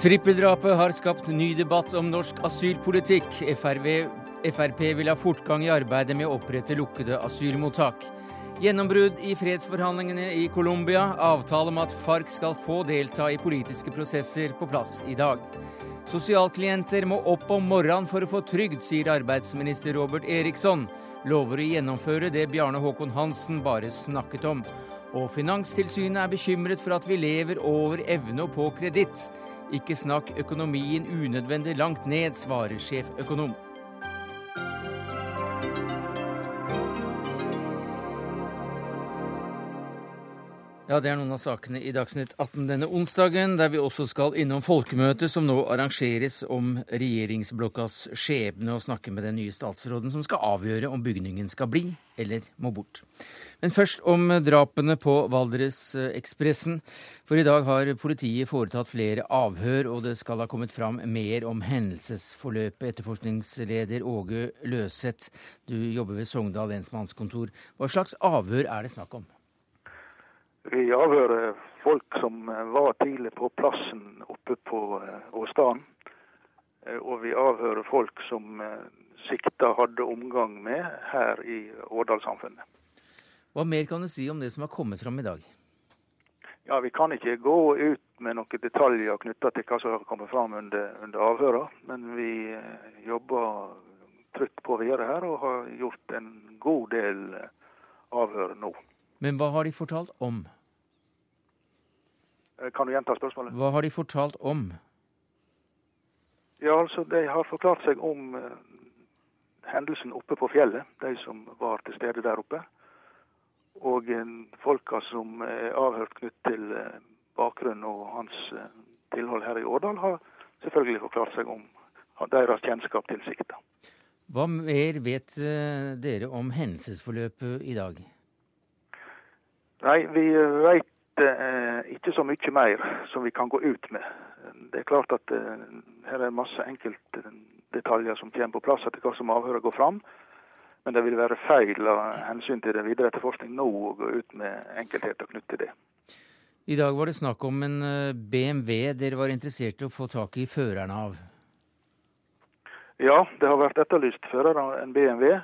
Trippeldrapet har skapt ny debatt om norsk asylpolitikk. FRV, Frp vil ha fortgang i arbeidet med å opprette lukkede asylmottak. Gjennombrudd i fredsforhandlingene i Colombia. Avtale om at FARC skal få delta i politiske prosesser på plass i dag. Sosialklienter må opp om morgenen for å få trygd, sier arbeidsminister Robert Eriksson. Lover å gjennomføre det Bjarne Håkon Hansen bare snakket om. Og Finanstilsynet er bekymret for at vi lever over evne og på kreditt. Ikke snakk økonomien unødvendig langt ned, svarer sjeføkonom. Ja, Det er noen av sakene i Dagsnytt 18 denne onsdagen, der vi også skal innom folkemøtet som nå arrangeres om regjeringsblokkas skjebne, og snakke med den nye statsråden som skal avgjøre om bygningen skal bli eller må bort. Men først om drapene på Valdresekspressen. For i dag har politiet foretatt flere avhør, og det skal ha kommet fram mer om hendelsesforløpet. Etterforskningsleder Åge Løseth, du jobber ved Sogndal lensmannskontor. Hva slags avhør er det snakk om? Vi avhører folk som var tidlig på plassen oppe på eh, åstaden. Eh, og vi avhører folk som eh, sikta hadde omgang med her i Årdalssamfunnet. Hva mer kan du si om det som har kommet fram i dag? Ja, Vi kan ikke gå ut med noen detaljer knytta til hva som har kommet fram under, under avhøra. Men vi jobber trutt på videre her og har gjort en god del avhør nå. Men hva har de fortalt om? Eh, kan du gjenta spørsmålet? Hva har de fortalt om? Ja, altså, De har forklart seg om uh, hendelsen oppe på fjellet, de som var til stede der oppe. Og uh, folka som er avhørt knytt til uh, bakgrunn og hans tilhold her i Årdal, har selvfølgelig forklart seg om deres kjennskap til sikta. Hva mer vet dere om hendelsesforløpet i dag? Nei, vi vet ikke så mye mer som vi kan gå ut med. Det er klart at eh, her er masse enkeltdetaljer som kommer på plass etter hva som avhøret går fram. Men det vil være feil av hensyn til det videre etterforskning nå å gå ut med enkeltheter knyttet til det. I dag var det snakk om en eh, BMW dere var interessert i å få tak i føreren av? Ja, det har vært etterlyst fører av en BMW.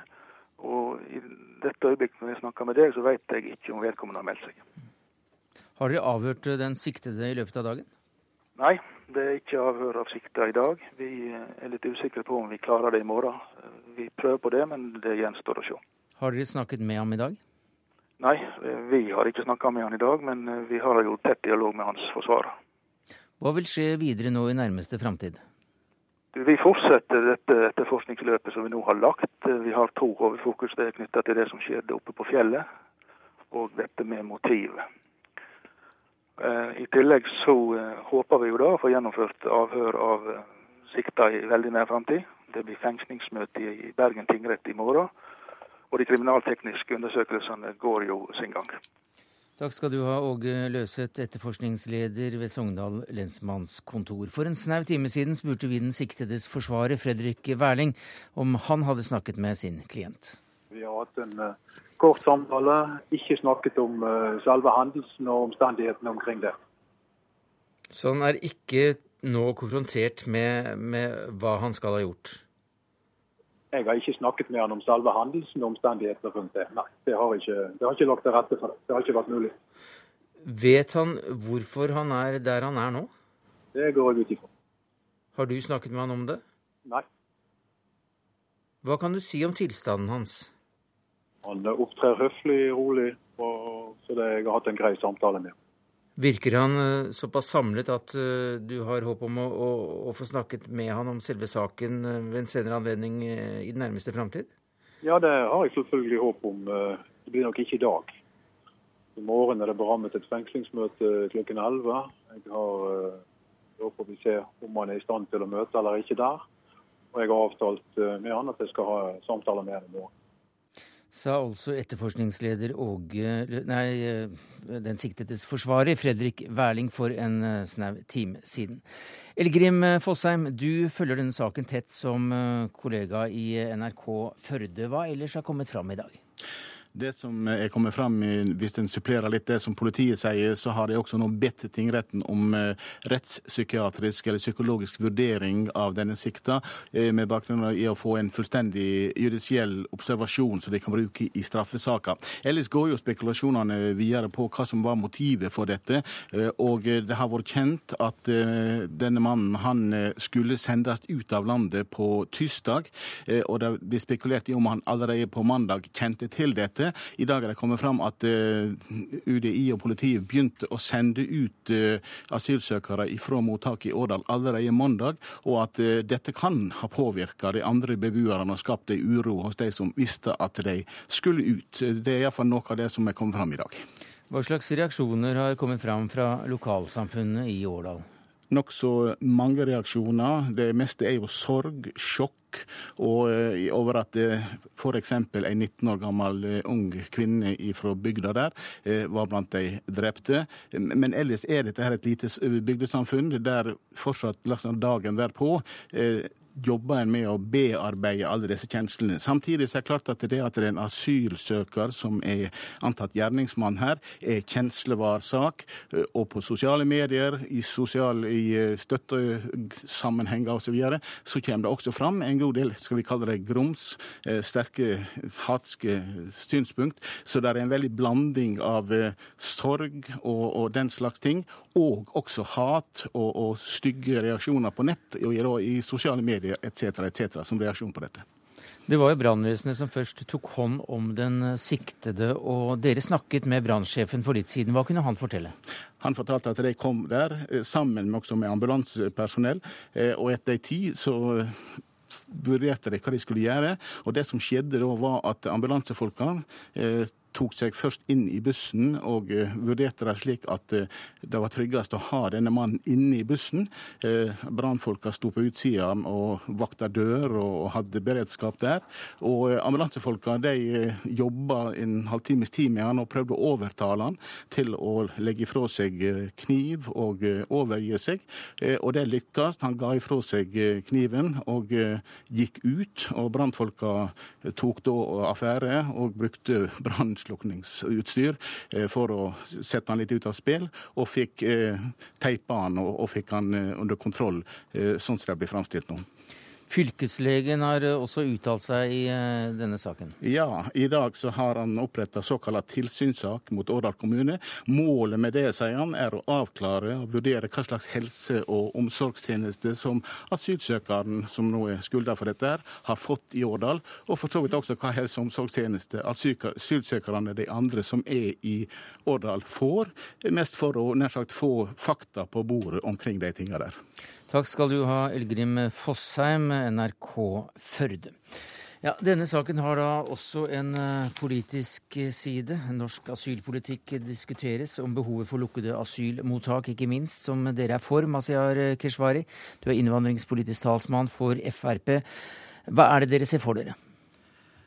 Og i dette øyeblikket når jeg snakker med deg, så vet jeg ikke om vedkommende har meldt seg. Har dere avhørt den siktede i løpet av dagen? Nei, det er ikke avhør av sikta i dag. Vi er litt usikre på om vi klarer det i morgen. Vi prøver på det, men det gjenstår å se. Har dere snakket med ham i dag? Nei, vi har ikke snakka med han i dag, men vi har jo tett dialog med hans forsvarer. Hva vil skje videre nå i nærmeste framtid? Vi fortsetter dette etterforskningsløpet som vi nå har lagt. Vi har to hovedfokus. Det er knytta til det som skjedde oppe på fjellet, og dette med motivet. Eh, I tillegg så eh, håper vi jo da å få gjennomført avhør av eh, sikta i veldig nær framtid. Det blir fengslingsmøte i Bergen tingrett i morgen. Og de kriminaltekniske undersøkelsene går jo sin gang. Takk skal du ha, Åge Løseth, etterforskningsleder ved Sogndal lensmannskontor. For en snau time siden spurte vi den siktedes forsvarer, Fredrik Wærling, om han hadde snakket med sin klient. Har hatt en uh, kort samtale, ikke snakket om uh, selve hendelsen og omstendighetene omkring det. Så han er ikke nå konfrontert med, med hva han skal ha gjort? Jeg har ikke snakket med han om selve hendelsen og omstendighetene rundt det. Nei, det har ikke, det har ikke lagt til rette for det. Det har ikke vært mulig. Vet han hvorfor han er der han er nå? Det går jeg ut ifra. Har du snakket med han om det? Nei. Hva kan du si om tilstanden hans? Han opptrer høflig, rolig, og så det, jeg har hatt en grei samtale med ham. Virker han eh, såpass samlet at eh, du har håp om å, å, å, få snakket med han om selve saken eh, ved en senere anledning i den nærmeste framtid? Ja, det har jeg selvfølgelig håp om. Det blir nok ikke i dag. I morgen er det berammet et fengslingsmøte klokken 11. Jeg har Da får vi se om han er i stand til å møte eller ikke der. Og jeg har avtalt med han at jeg skal ha samtaler med han i morgen sa altså etterforskningsleder Åge Nei, eh, den siktedes forsvarer, Fredrik Wærling, for en eh, snau time siden. Elgrim Fossheim, du følger denne saken tett som eh, kollega i NRK Førde. Hva ellers har kommet fram i dag? Det som er kommet fram, hvis en supplerer litt det som politiet sier, så har de også nå bedt tingretten om eh, rettspsykiatrisk eller psykologisk vurdering av denne sikta, eh, med bakgrunn i å få en fullstendig judisiell observasjon som de kan bruke i straffesaker. Ellers går jo spekulasjonene videre på hva som var motivet for dette. Eh, og det har vært kjent at denne mannen han skulle sendes ut av landet på tirsdag. Og det blir spekulert i om han allerede på mandag kjente til dette. I dag er det kommet fram at eh, UDI og politiet begynte å sende ut eh, asylsøkere fra mottaket i Årdal allerede mandag, og at eh, dette kan ha påvirka de andre beboerne og skapt ei uro hos de som visste at de skulle ut. Det er iallfall noe av det som er kommet fram i dag. Hva slags reaksjoner har kommet fram fra lokalsamfunnet i Årdal? Nokså mange reaksjoner. Det meste er jo sorg, sjokk og eh, over at f.eks. en 19 år gammel eh, ung kvinne fra bygda der eh, var blant de drepte. Men ellers er dette her et lite bygdesamfunn der fortsatt liksom, dagen derpå jobber en med å bearbeide alle disse kjenslene. Samtidig er det klart at det at det er en asylsøker som er antatt gjerningsmann her, er kjenslevar sak. Og på sosiale medier, i, sosial, i støttesammenhenger osv., så, videre, så kommer det også fram en god del skal vi kalle det grums, sterke hatske synspunkt. Så det er en veldig blanding av sorg og, og den slags ting, og også hat og, og stygge reaksjoner på nett og i, i sosiale medier etc., etc., som reaksjon på dette. Det var jo brannvesenet som først tok hånd om den siktede, og dere snakket med brannsjefen for litt siden. Hva kunne han fortelle? Han fortalte at de kom der eh, sammen med, også med ambulansepersonell, eh, og etter en tid så vurderte de hva de skulle gjøre. Og det som skjedde da, var at ambulansefolkene eh, tok seg først inn i bussen og uh, vurderte det slik at uh, det var tryggest å ha denne mannen inne i bussen. Uh, Brannfolka sto på utsida og vakta dør og, hadde beredskap der. Og ambulansefolka de jobba en halvtimes tid med han og prøvde å overtale han til å legge ifra seg kniv og overgi seg. Og det lykkes. Han ga ifra seg kniven og gikk ut. Og brannfolka tok da affære og brukte brannslukking brannslukningsutstyr eh, for å sette han litt ut av spill, og fikk eh, teipa han og, og fikk han eh, under kontroll, sånn som det blir framstilt nå. Fylkeslegen har eh, også uttalt seg i eh, denne saken? Ja, i dag så har han oppretta såkalt tilsynssak mot Årdal kommune. Målet med det, sier han, er å avklare og vurdere hva slags helse- og omsorgstjeneste som asylsøkeren som nå er skylda for dette, har fått i Årdal. Og for så vidt også hva helse- og omsorgstjeneste asylsøkerne, de andre som er i Årdal, får. Mest for å nær sagt få fakta på bordet omkring de tinga der. Takk skal du ha, Elgrim Fossheim, NRK Førde. Ja, Denne saken har da også en uh, politisk side. Norsk asylpolitikk diskuteres, om behovet for lukkede asylmottak, ikke minst, som dere er for, Masiar Keshvari. Du er innvandringspolitisk talsmann for Frp. Hva er det dere ser for dere?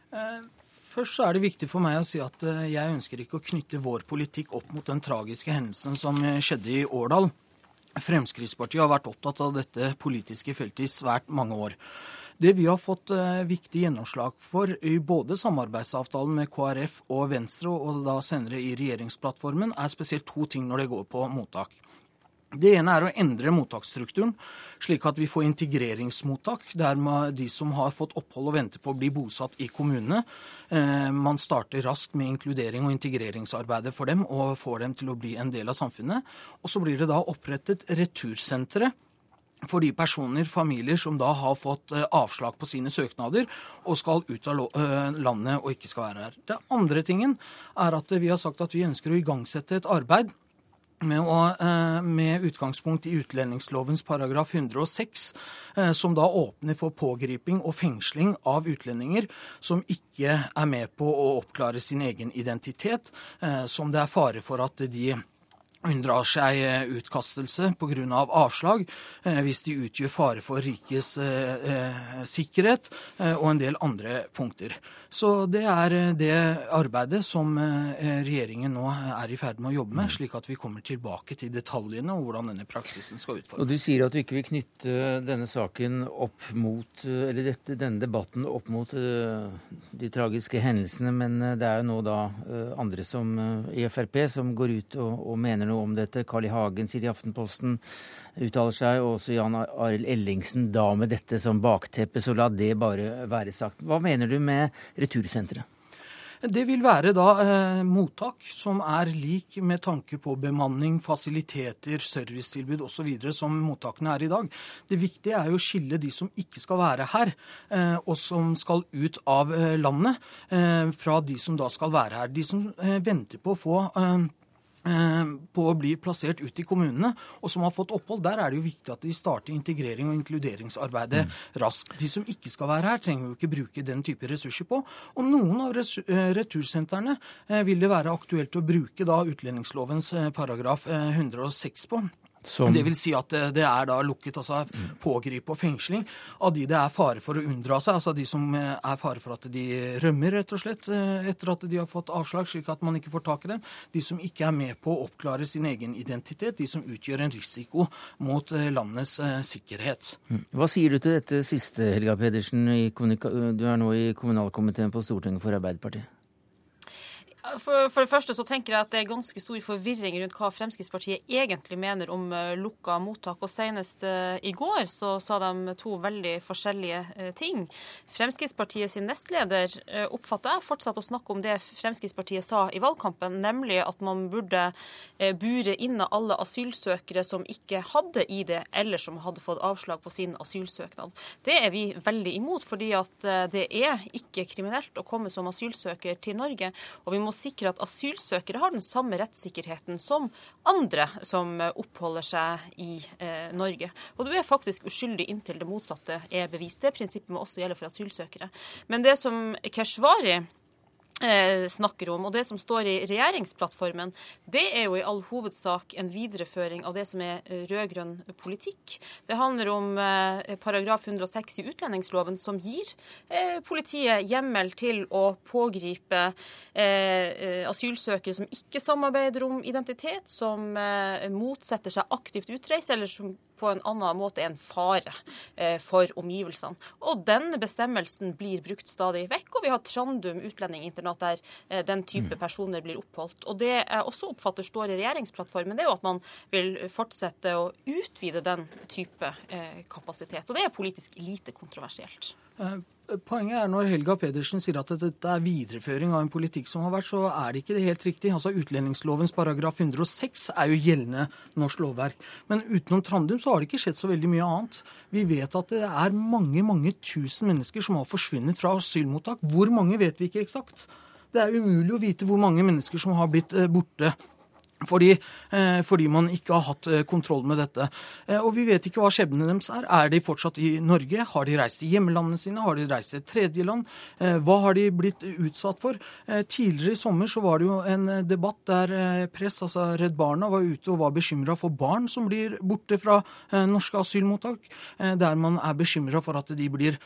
Uh, først er det viktig for meg å si at uh, jeg ønsker ikke å knytte vår politikk opp mot den tragiske hendelsen som skjedde i Årdal. Fremskrittspartiet har vært opptatt av dette politiske feltet i svært mange år. Det vi har fått eh, viktig gjennomslag for i både samarbeidsavtalen med KrF og Venstre, og da senere i regjeringsplattformen, er spesielt to ting når det går på mottak. Det ene er å endre mottaksstrukturen, slik at vi får integreringsmottak, der de som har fått opphold og venter på å bli bosatt i kommunene, eh, man starter raskt med inkludering og integreringsarbeidet for dem og får dem til å bli en del av samfunnet. Og så blir det da opprettet retursentre for de personer, familier, som da har fått eh, avslag på sine søknader og skal ut av eh, landet og ikke skal være her. Det andre tingen er at vi har sagt at vi ønsker å igangsette et arbeid å, eh, med, utgangspunkt i utlendingslovens paragraf 106, eh, som da åpner for pågriping og fengsling av utlendinger som ikke er med på å oppklare sin egen identitet, eh, som det er fare for at de unndrar seg eh, utkastelse pga. Av avslag eh, hvis de utgjør fare for rikets eh, sikkerhet og en del andre punkter. Så det er det arbeidet som regjeringen nå er i ferd med å jobbe med, slik at vi kommer tilbake til detaljene og hvordan denne praksisen skal utformes. Og Du sier at du ikke vil knytte denne saken opp mot, eller dette, denne debatten opp mot de tragiske hendelsene, men det er jo nå da andre som, i Frp som går ut og, og mener noe om dette. Carl I. Hagen sier i Aftenposten, uttaler seg, og også Jan Arild Ellingsen. Da med dette som bakteppe, så la det bare være sagt. Hva mener du med retursenteret? Det vil være da eh, mottak som er lik med tanke på bemanning, fasiliteter, servicetilbud osv. som mottakene er i dag. Det viktige er jo å skille de som ikke skal være her, eh, og som skal ut av eh, landet, eh, fra de som da skal være her. De som eh, venter på å få eh, på å bli plassert ut i kommunene, og som har fått opphold, der er det jo viktig at de starter integrering og inkluderingsarbeidet mm. raskt. De som ikke skal være her, trenger jo ikke bruke den type ressurser på. Og noen av eh, retursentrene eh, vil det være aktuelt å bruke da utlendingslovens paragraf 106 på. Som... Det vil si at det, det er da lukket, altså pågripe og fengsling av de det er fare for å unndra seg. Altså de som eh, er fare for at de rømmer, rett og slett, eh, etter at de har fått avslag, slik at man ikke får tak i dem. De som ikke er med på å oppklare sin egen identitet. De som utgjør en risiko mot eh, landets sikkerhet. Mm. Hva sier du til dette siste, Helga Pedersen? Du er nå i kommunalkomiteen på Stortinget for Arbeiderpartiet. For, for, det første så tenker jeg at det er ganske stor forvirring rundt hva Fremskrittspartiet egentlig mener om uh, lukka mottak. Og Senest uh, i går så sa de to veldig forskjellige uh, ting. Fremskrittspartiet sin nestleder oppfatter jeg fortsatt å snakke om det Fremskrittspartiet sa i valgkampen, nemlig at man burde bure inne alle asylsøkere som ikke hadde ID, eller som hadde fått avslag på sin asylsøknad. Det er vi veldig imot, fordi at det er ikke kriminelt å komme som asylsøker til Norge. og vi må sikre at asylsøkere har den samme rettssikkerheten som andre som oppholder seg i eh, Norge. Og du er faktisk uskyldig inntil det motsatte er bevist. Det prinsippet må også gjelde for asylsøkere. Men det som Keshvari Eh, snakker om. Og det som står i regjeringsplattformen, det er jo i all hovedsak en videreføring av det som er eh, rød-grønn politikk. Det handler om eh, paragraf 106 i utlendingsloven, som gir politiet hjemmel til å pågripe asylsøkere som ikke samarbeider om identitet, som motsetter seg aktivt utreise, eller som på en annen måte er en fare eh, for omgivelsene. Og denne bestemmelsen blir brukt stadig vekk. Og vi har Trandum utlendinginternat der eh, den type mm. personer blir oppholdt. Og det jeg også oppfatter står i regjeringsplattformen, det er jo at man vil fortsette å utvide den type eh, kapasitet. Og det er politisk lite kontroversielt. Poenget er når Helga Pedersen sier at dette er videreføring av en politikk som har vært, så er det ikke det helt riktig. Altså Utlendingslovens paragraf 106 er jo gjeldende norsk lovverk. Men utenom Trandum så har det ikke skjedd så veldig mye annet. Vi vet at det er mange, mange tusen mennesker som har forsvunnet fra asylmottak. Hvor mange vet vi ikke eksakt. Det er umulig å vite hvor mange mennesker som har blitt eh, borte fordi, eh, fordi, man ikke har hatt eh, kontroll med dette. Eh, og vi vet ikke hva skjebnen deres er. Er de fortsatt i Norge? Har de reist til hjemlandene sine? Har de reist til tredjeland? Hva har de blitt utsatt for? Tidligere i sommer så var det jo en debatt der Press, altså Redd Barna, var ute og var bekymra for barn som blir borte fra norske asylmottak. Der man er bekymra for at de blir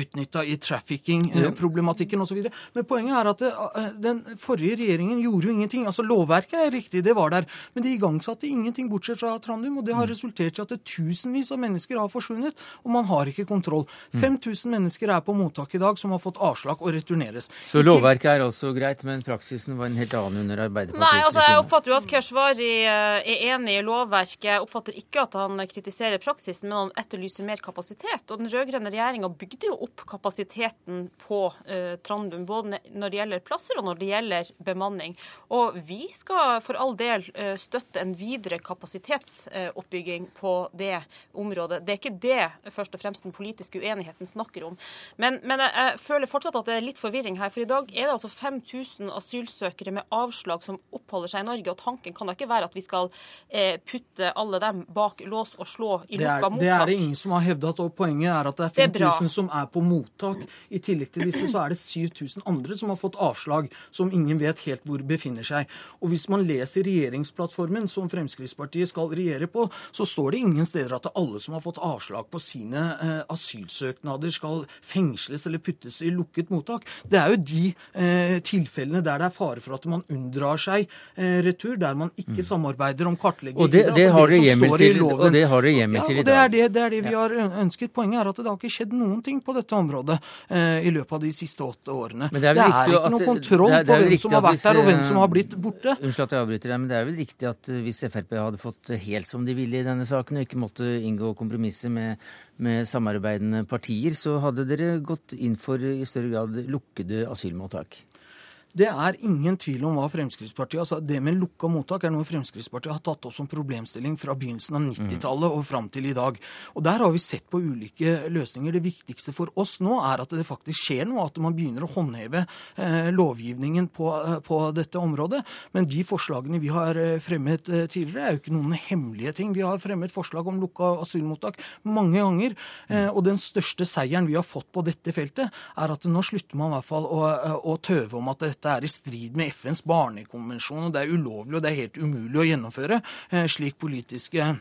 utnytta i trafficking-problematikken osv. Men poenget er at det, eh, den forrige regjeringen gjorde jo ingenting. Altså Lovverket er riktig, det var der, men de igangsatte ingenting bortsett fra Trandum. Og det har mm. resultert i at tusenvis av mennesker har forsvunnet, og man har ikke kontroll. 5000 mm. mennesker er på mottak i dag som har fått avslag og returneres. Så lovverket er også greit, men praksisen var en helt annen under Arbeiderpartiet? Nei, altså jeg oppfatter jo at Keshvari eh, er enig i lovverket. Jeg oppfatter ikke at han kritiserer praksisen, men han etterlyser mer kapasitet. Og den rød-grønne regjeringa bygde jo opp kapasiteten på uh, Trandum, både når det gjelder plasser og når det gjelder bemanning. Og vi skal for all del uh, støtte en videre kapasitetsoppbygging på det området. Det er ikke det først og fremst den politiske uenigheten snakker om. Men, men jeg, jeg, føler fortsatt at det er litt forvirring her. For i dag er det altså 5000 asylsøkere med avslag som oppholder seg i Norge. Og tanken kan da ikke være at vi skal eh, putte alle dem bak lås og slå i lukka mottak. Det er det ingen som har hevdet. Og poenget er at det er 5000 som er er på mottak. I tillegg til disse så er det 7000 andre som har fått avslag, som ingen vet helt hvor befinner seg. Og hvis man leser regjeringsplattformen som Fremskrittspartiet skal regjere på, så står det ingen steder at alle som har fått avslag på sine eh, asylsøknader, skal fengsles eller puttes i lukket mottak. Det er jo de eh, tilfellene der det er fare for at man unndrar seg eh, retur, der man ikke mm. samarbeider om kartlegging. Og det, det, altså til, det har dere hjemmel til i dag. Det er det, det er det, vi har ønsket. Poenget er at det har ikke skjedd noen ting på dette området eh, i løpet av de siste åtte årene. det er, det er ikke noe kontroll på hvem som har vært der, og hvem som har blitt borte. Unnskyld at jeg avbryter deg, men det er vel riktig at eh, hvis Frp hadde fått helt som de ville i denne saken, og ikke måtte inngå kompromisser med, med samarbeidende partier, så hadde dere gått inn for i større grad lukkede asylmottak? Det er ingen tvil om hva Fremskrittspartiet altså Det med lukka mottak er noe Fremskrittspartiet har tatt opp som problemstilling fra begynnelsen av 90-tallet og fram til i dag. Og Der har vi sett på ulike løsninger. Det viktigste for oss nå er at det faktisk skjer noe, at man begynner å håndheve eh, lovgivningen på, eh, på, dette området. Men de forslagene vi har eh, fremmet eh, tidligere, er jo ikke noen hemmelige ting. Vi har fremmet forslag om lukka asylmottak mange ganger. Eh, og den største seieren vi har fått på dette feltet, er at nå slutter man i hvert fall å, å tøve om at dette dette er i strid med FNs barnekonvensjon, og det er ulovlig og det er helt umulig å gjennomføre, eh, slik politiske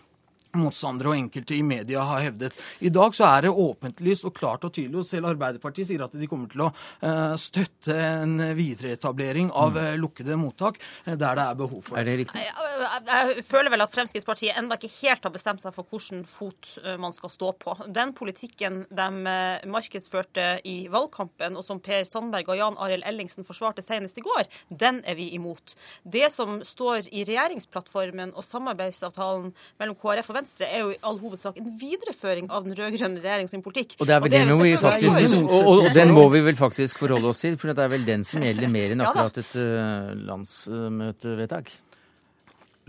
motstandere og enkelte i media har hevdet. I dag så er det åpentlyst og klart og tydelig, og selv Arbeiderpartiet sier at de kommer til å uh, støtte en videreetablering av uh, lukkede mottak uh, der det er behov for det. Er det riktig? Jeg, føler vel at Fremskrittspartiet ennå ikke helt har bestemt seg for hvilken fot man skal stå på. Den politikken de markedsførte i valgkampen, og som Per Sandberg og Jan Arild Ellingsen forsvarte senest i går, den er vi imot. Det som står i regjeringsplattformen og samarbeidsavtalen mellom KrF og Venstre, Venstre er jo i all hovedsak en videreføring av den rød-grønne regjeringens politikk. Og, det er vel den, vi faktisk, og, og, og den må vi vel faktisk forholde oss til, for det er vel den som gjelder mer enn akkurat et uh, landsmøtevedtak?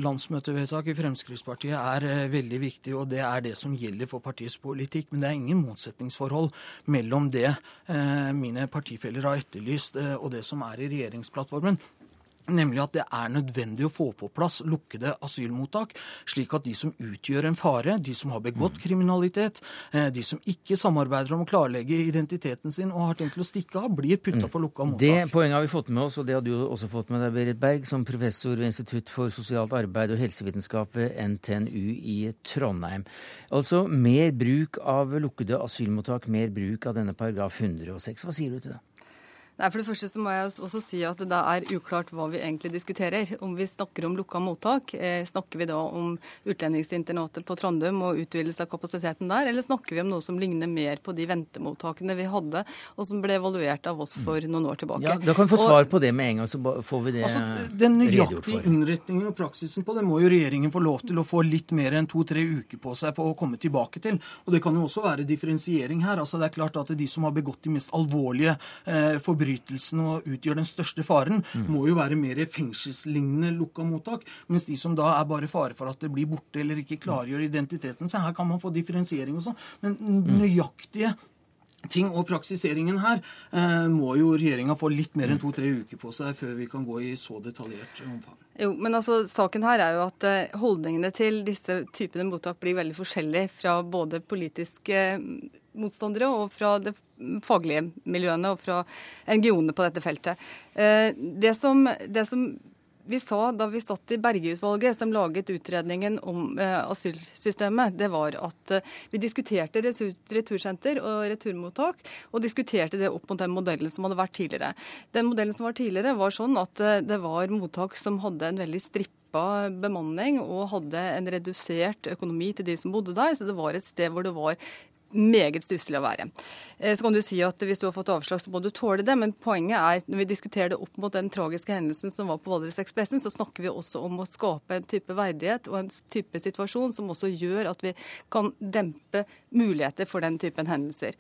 Landsmøtevedtak i Fremskrittspartiet er uh, veldig viktig, og det er det som gjelder for partiets politikk. Men det er ingen motsetningsforhold mellom det uh, mine partifeller har etterlyst, og det som er i regjeringsplattformen. Nemlig at det er nødvendig å få på plass lukkede asylmottak, slik at de som utgjør en fare, de som har begått mm. kriminalitet, eh, de som ikke samarbeider om å klarlegge identiteten sin og har tenkt å stikke av, blir putta mm. på lukka mottak. Det poenget har vi fått med oss, og det har du også fått med deg, Berit Berg, som professor ved Institutt for sosialt arbeid og helsevitenskap ved NTNU i Trondheim. Altså mer bruk av lukkede asylmottak, mer bruk av denne paragraf 106. Hva sier du til det? Nei, For det første så må jeg også si at det er uklart hva vi egentlig diskuterer. Om vi snakker om lukka mottak, eh, snakker vi da om utlendingsinternatet på Trandum og utvidelse av kapasiteten der, eller snakker vi om noe som ligner mer på de ventemottakene vi hadde, og som ble evaluert av oss for noen år tilbake? Ja, Da kan vi få svar på det med en gang, så får vi det altså, Den nøyaktige innretningen og praksisen på det må jo regjeringen få lov til å få litt mer enn to-tre uker på seg på å komme tilbake til. Og det kan jo også være differensiering her. altså Det er klart at de som har begått de mest alvorlige eh, forbrytelsen og utgjør den største faren, mm. må jo være mer fengselslignende lukka mottak. Mens de som da er bare fare for at det blir borte eller ikke klargjør identiteten sin, her kan man få differensiering og sånn. Men mm. nøyaktige ting og praksiseringen her eh, må jo regjeringa få litt mer enn to-tre uker på seg før vi kan gå i så detaljert omfang. Jo, men altså, Saken her er jo at eh, holdningene til disse typene mottak blir veldig forskjellige fra både politiske motstandere og fra det faglige miljøene og fra NGO-ene på dette feltet. Eh, det som, det som vi sa da vi satt i Berge-utvalget, som laget utredningen om eh, asylsystemet, det var at eh, vi diskuterte retursenter og returmottak, og diskuterte det opp mot den modellen som hadde vært tidligere. Den modellen som var tidligere, var sånn at eh, det var mottak som hadde en veldig stripp bemanning og hadde en redusert økonomi til de som bodde der. Så det var et sted hvor det var meget stusslig å være. Eh, så kan du si at hvis du har fått avslag, så må du tåle det. Men poenget er, når vi diskuterer det opp mot den tragiske hendelsen som var på Valdresekspressen, så snakker vi også om å skape en type verdighet og en type situasjon som også gjør at vi kan dempe muligheter for den typen hendelser.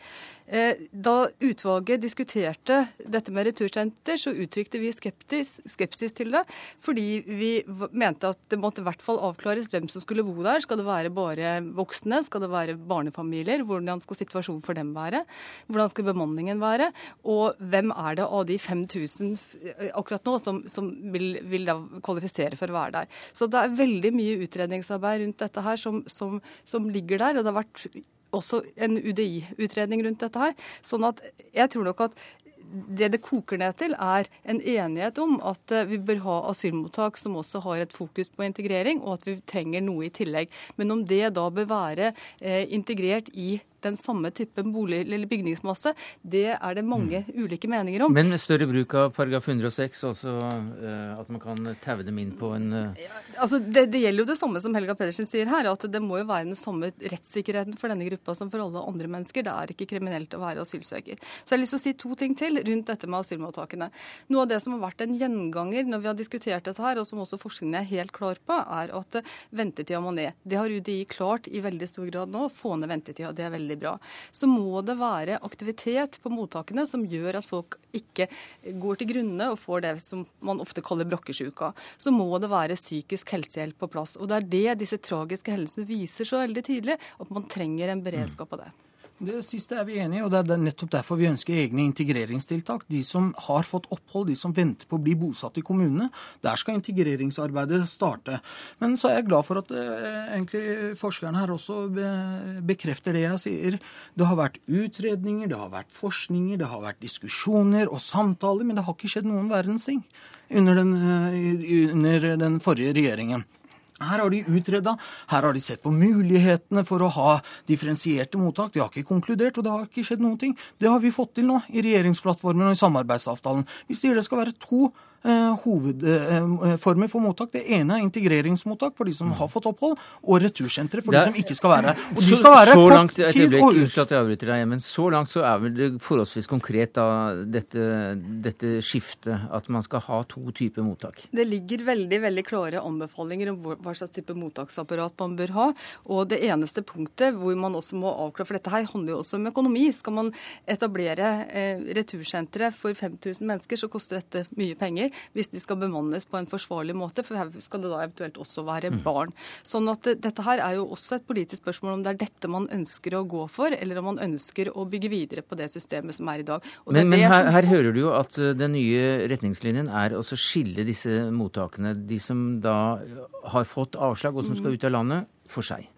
Eh, da utvalget diskuterte dette med retursenter, så uttrykte vi skeptis, skepsis til det. Fordi vi mente at det måtte i hvert fall avklares hvem som skulle bo der. Skal det være bare voksne? Skal det være barnefamilier? Hvor hvordan skal situasjonen for dem være? Hvordan skal bemanningen være? Og hvem er det av de 5000 eh, akkurat nå som, som vil, vil, da kvalifisere for å være der? Så det er veldig mye utredningsarbeid rundt dette her som, som, som ligger der. og det har vært også en UDI-utredning rundt dette her. Sånn at jeg tror nok at det det koker ned til, er en enighet om at eh, vi bør ha asylmottak som også har et fokus på integrering, og at vi trenger noe i tillegg. Men om det da bør være eh, integrert i den samme typen bolig- eller bygningsmasse, det er det mange mm. ulike meninger om. Men med større bruk av paragraf 106, altså uh, at man kan taue dem inn på en ja, altså det, det, gjelder jo det samme som Helga Pedersen sier her, at det må jo være den samme rettssikkerheten for denne gruppa som for alle andre mennesker. Det er ikke kriminelt å være asylsøker. Så jeg har lyst til å si to ting til rundt dette med asylmottakene. Noe av det som har vært en gjenganger når vi har diskutert dette her, og som også forskningen er helt klar på, er at ventetida må ned. Det har UDI klart i veldig stor grad nå, få ned ventetida. Det er veldig veldig bra. Så må det være aktivitet på mottakene som gjør at folk ikke går til grunne og får det som man ofte kaller brokkesjuka. Så må det være psykisk helsehjelp på plass. Og det er det disse tragiske hendelsene viser så veldig tydelig, at man trenger en beredskap på det. Det siste er vi enige i, og det er nettopp derfor vi ønsker egne integreringstiltak. De som har fått opphold, de som venter på å bli bosatt i kommunene. Der skal integreringsarbeidet starte. Men så er jeg glad for at eh, egentlig forskerne her også bekrefter det jeg sier. Det har vært utredninger, det har vært forskninger, det har vært diskusjoner og samtaler, men det har ikke skjedd noen verdens ting under den, eh, under den forrige regjeringen. Her har de utreda, her har de sett på mulighetene for å ha differensierte mottak. De har ikke konkludert, og det har ikke skjedd noen ting. Det har vi fått til nå i regjeringsplattformen og i samarbeidsavtalen. Vi sier det skal være to hovedformer for mottak. Det ene er integreringsmottak for de som har fått opphold, og retursentre for de som ikke skal være her. Og de skal være så, så langt, kort tid og ut. Unnskyld at jeg avbryter deg, men så langt så er vel det forholdsvis konkret da dette, dette skiftet, at man skal ha to typer mottak? Det ligger veldig veldig klare anbefalinger om hva slags type mottaksapparat man bør ha. Og det eneste punktet hvor man også må avklare, for dette her handler jo også om økonomi. Skal man etablere eh, retursentre for 5000 mennesker, så koster dette mye penger hvis de skal bemannes på en forsvarlig måte, for her skal det da eventuelt også være mm. barn. Sånn at dette her er jo også et politisk spørsmål om det er dette man ønsker å gå for, eller om man ønsker å bygge videre på det systemet som er i dag. men, men her, her, hører du jo at eh, den nye retningslinjen er å skille disse mottakene, de som da har fått avslag og som skal mm. ut av landet, for seg.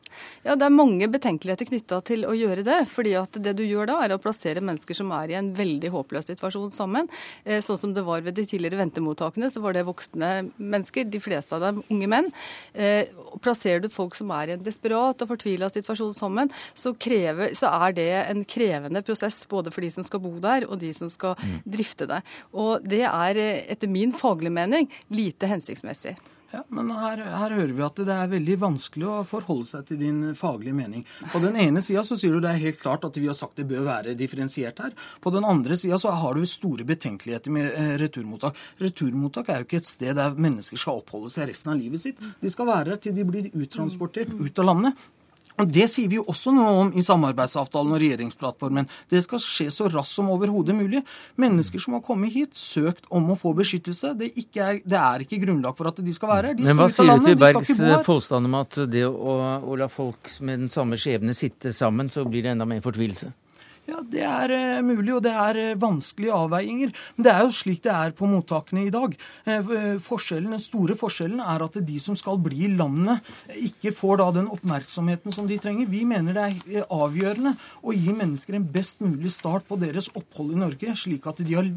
Ja, Det er mange betenkeligheter knytta til å gjøre det. fordi at det du gjør da, er å plassere mennesker som er i en veldig håpløs situasjon sammen. Eh, sånn som det var ved de tidligere ventemottakene, så var det voksne mennesker, de fleste av dem unge menn. Eh, plasserer du folk som er i en desperat og fortvila situasjon sammen, så, krever, så, er det en krevende prosess både for de som skal bo der, og de som skal mm. drifte det. Og det er eh, etter min faglige mening lite hensiktsmessig. Ja, men her, her, hører vi at det er veldig vanskelig å forholde seg til din faglige mening. På den ene sida så sier du det er helt klart at vi har sagt det bør være differensiert her. På den andre sida så har du store betenkeligheter med eh, returmottak. Returmottak er jo ikke et sted der mennesker skal oppholde seg resten av livet sitt. De skal være her til de blir uttransportert ut av landet. Og Det sier vi jo også noe om i samarbeidsavtalen og regjeringsplattformen. Det skal skje så raskt som overhodet mulig. Mennesker som har kommet hit, søkt om å få beskyttelse. Det, er, det er ikke grunnlag for at de skal være her. Men hva sier du til Bergs påstand om at det å, å la folk med den samme skjebne sitte sammen, så blir det enda mer fortvilelse? Ja, Det er uh, mulig, og det er uh, vanskelige avveininger. Men det er jo slik det er på mottakene i dag. Uh, forskjellen, Den store forskjellen er at de som skal bli i landet, ikke får da den oppmerksomheten som de trenger. Vi mener det er avgjørende å gi mennesker en best mulig start på deres opphold i Norge, slik at de har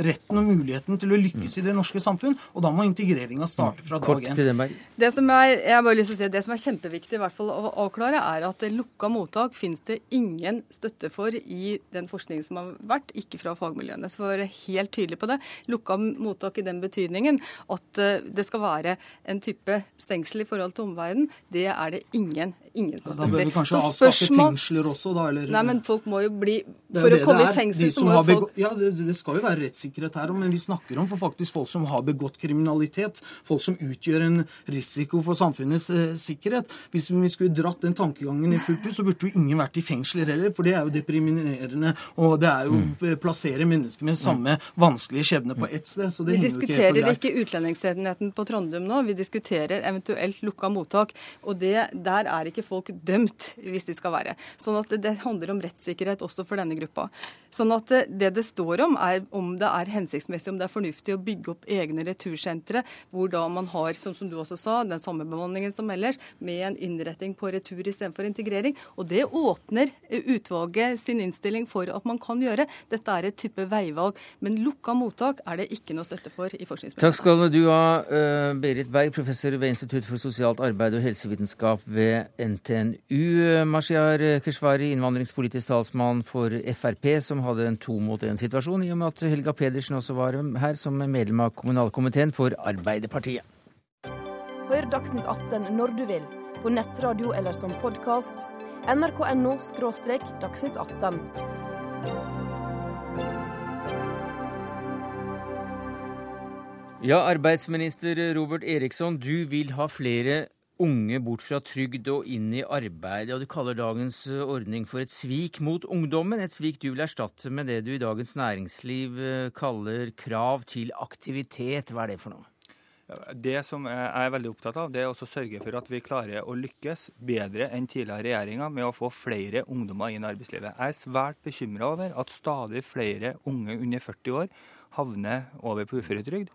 retten og muligheten til å lykkes i det norske samfunn. Og da må integreringa starte fra dag én. Det som er, jeg har bare lyst til å si, det som er kjempeviktig i hvert fall å avklare, er at lukka mottak finnes det ingen støtte for i den forskningen som har vært, ikke fra fagmiljøene. Så for å være helt tydelig på det, lukka mottak i den betydningen at eh, det skal være en type stengsel i forhold til omverdenen, det er det ingen ingen som støtter. Da bør vi kanskje så avskaffe fengsler også, da? Eller? Nei, men folk må jo bli For å komme i fengsel, så må folk Ja, det, det, skal jo være rettssikkerhet her, men vi snakker om for faktisk folk som har begått kriminalitet. Folk som utgjør en risiko for samfunnets eh, sikkerhet. Hvis vi skulle dratt den tankegangen i fullt ut, så burde jo ingen vært i fengsler heller, for det er jo diskriminerende. Og det er jo mm. plassere mennesker med samme vanskelige skjebne på ett sted. så det Vi diskuterer ikke utlendingsenheten på Trondheim nå, vi diskuterer eventuelt lukka mottak. Og det, der er ikke folk dømt, hvis de skal være. Sånn at det, det handler om rettssikkerhet også for denne gruppa. Sånn at det, det står om, er om det er hensiktsmessig, om det er fornuftig å bygge opp egne retursentre, hvor da man har, som, som du også sa, den samme bemanningen som ellers, med en innretting på retur istedenfor integrering. Og det åpner utvalget sin innstilling for at man kan gjøre. Dette er et type veivalg. Men lukka mottak er det ikke noe støtte for i forskningsmeldingen. Takk skal du ha, uh, Berit Berg, professor ved Institutt for sosialt arbeid og helsevitenskap ved NTNU. Mashiar Keshvari, innvandringspolitisk talsmann for Frp, som hadde en to mot én-situasjon, i og med at Helga Pedersen også var her som medlem av kommunalkomiteen for Arbeiderpartiet. Hør Dagsnytt 18 når du vil, på nettradio eller som podkast nrk.no – dagsnytt 18. Ja, arbeidsminister Robert Eriksson, du vil ha flere unge bort fra trygd og inn i arbeid. Og du kaller dagens ordning for et svik mot ungdommen. Et svik du vil erstatte med det du i Dagens Næringsliv eh, kaller krav til aktivitet. Hva er det for noe? Det som jeg er veldig opptatt av, det er å sørge for at vi klarer å lykkes bedre enn tidligere regjeringer med å få flere ungdommer inn i arbeidslivet. Jeg er svært bekymra over at stadig flere unge under 40 år havner over på uføretrygd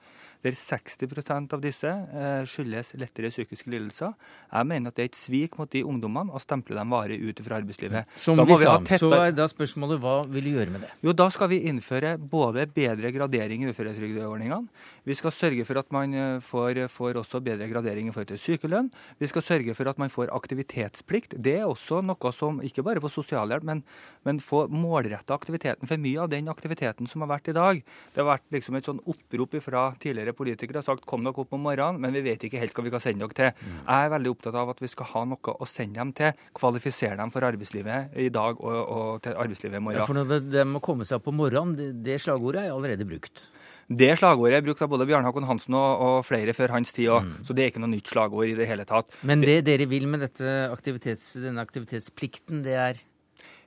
der 60% av disse eh, skyldes lettere psykiske lidelser. Jeg mener at det er et svik mot de ungdommene å stemple dem varig ut fra arbeidslivet. Som vi sa, så er da spørsmålet hva vil du gjøre med det? Jo, Da skal vi innføre både bedre gradering i uføretrygdeordningene, Vi skal sørge for at man eh, får, får også bedre gradering i forhold til sykelønn. Vi skal sørge for at man får aktivitetsplikt. Det er også noe som, ikke bare på sosialhjelp, men, men få målretta aktiviteten. For mye av den aktiviteten som har vært i dag, det har vært liksom et sånn opprop fra tidligere politikere har sagt kom dere opp om morgenen, men vi vet ikke helt hva vi kan sende dere til. Jeg er veldig opptatt av at vi skal ha noe å sende dem til, kvalifisere dem for arbeidslivet i dag og, og til arbeidslivet i morgen. Ja, for når det, må komme seg opp om morgenen, det, det slagordet er allerede brukt. Det slagordet er brukt av både Bjarne Håkon Hansen og, og flere før hans tid òg, mm. så det er ikke noe nytt slagord i det hele tatt. Men det, det dere vil med aktivitets, denne aktivitetsplikten, det er?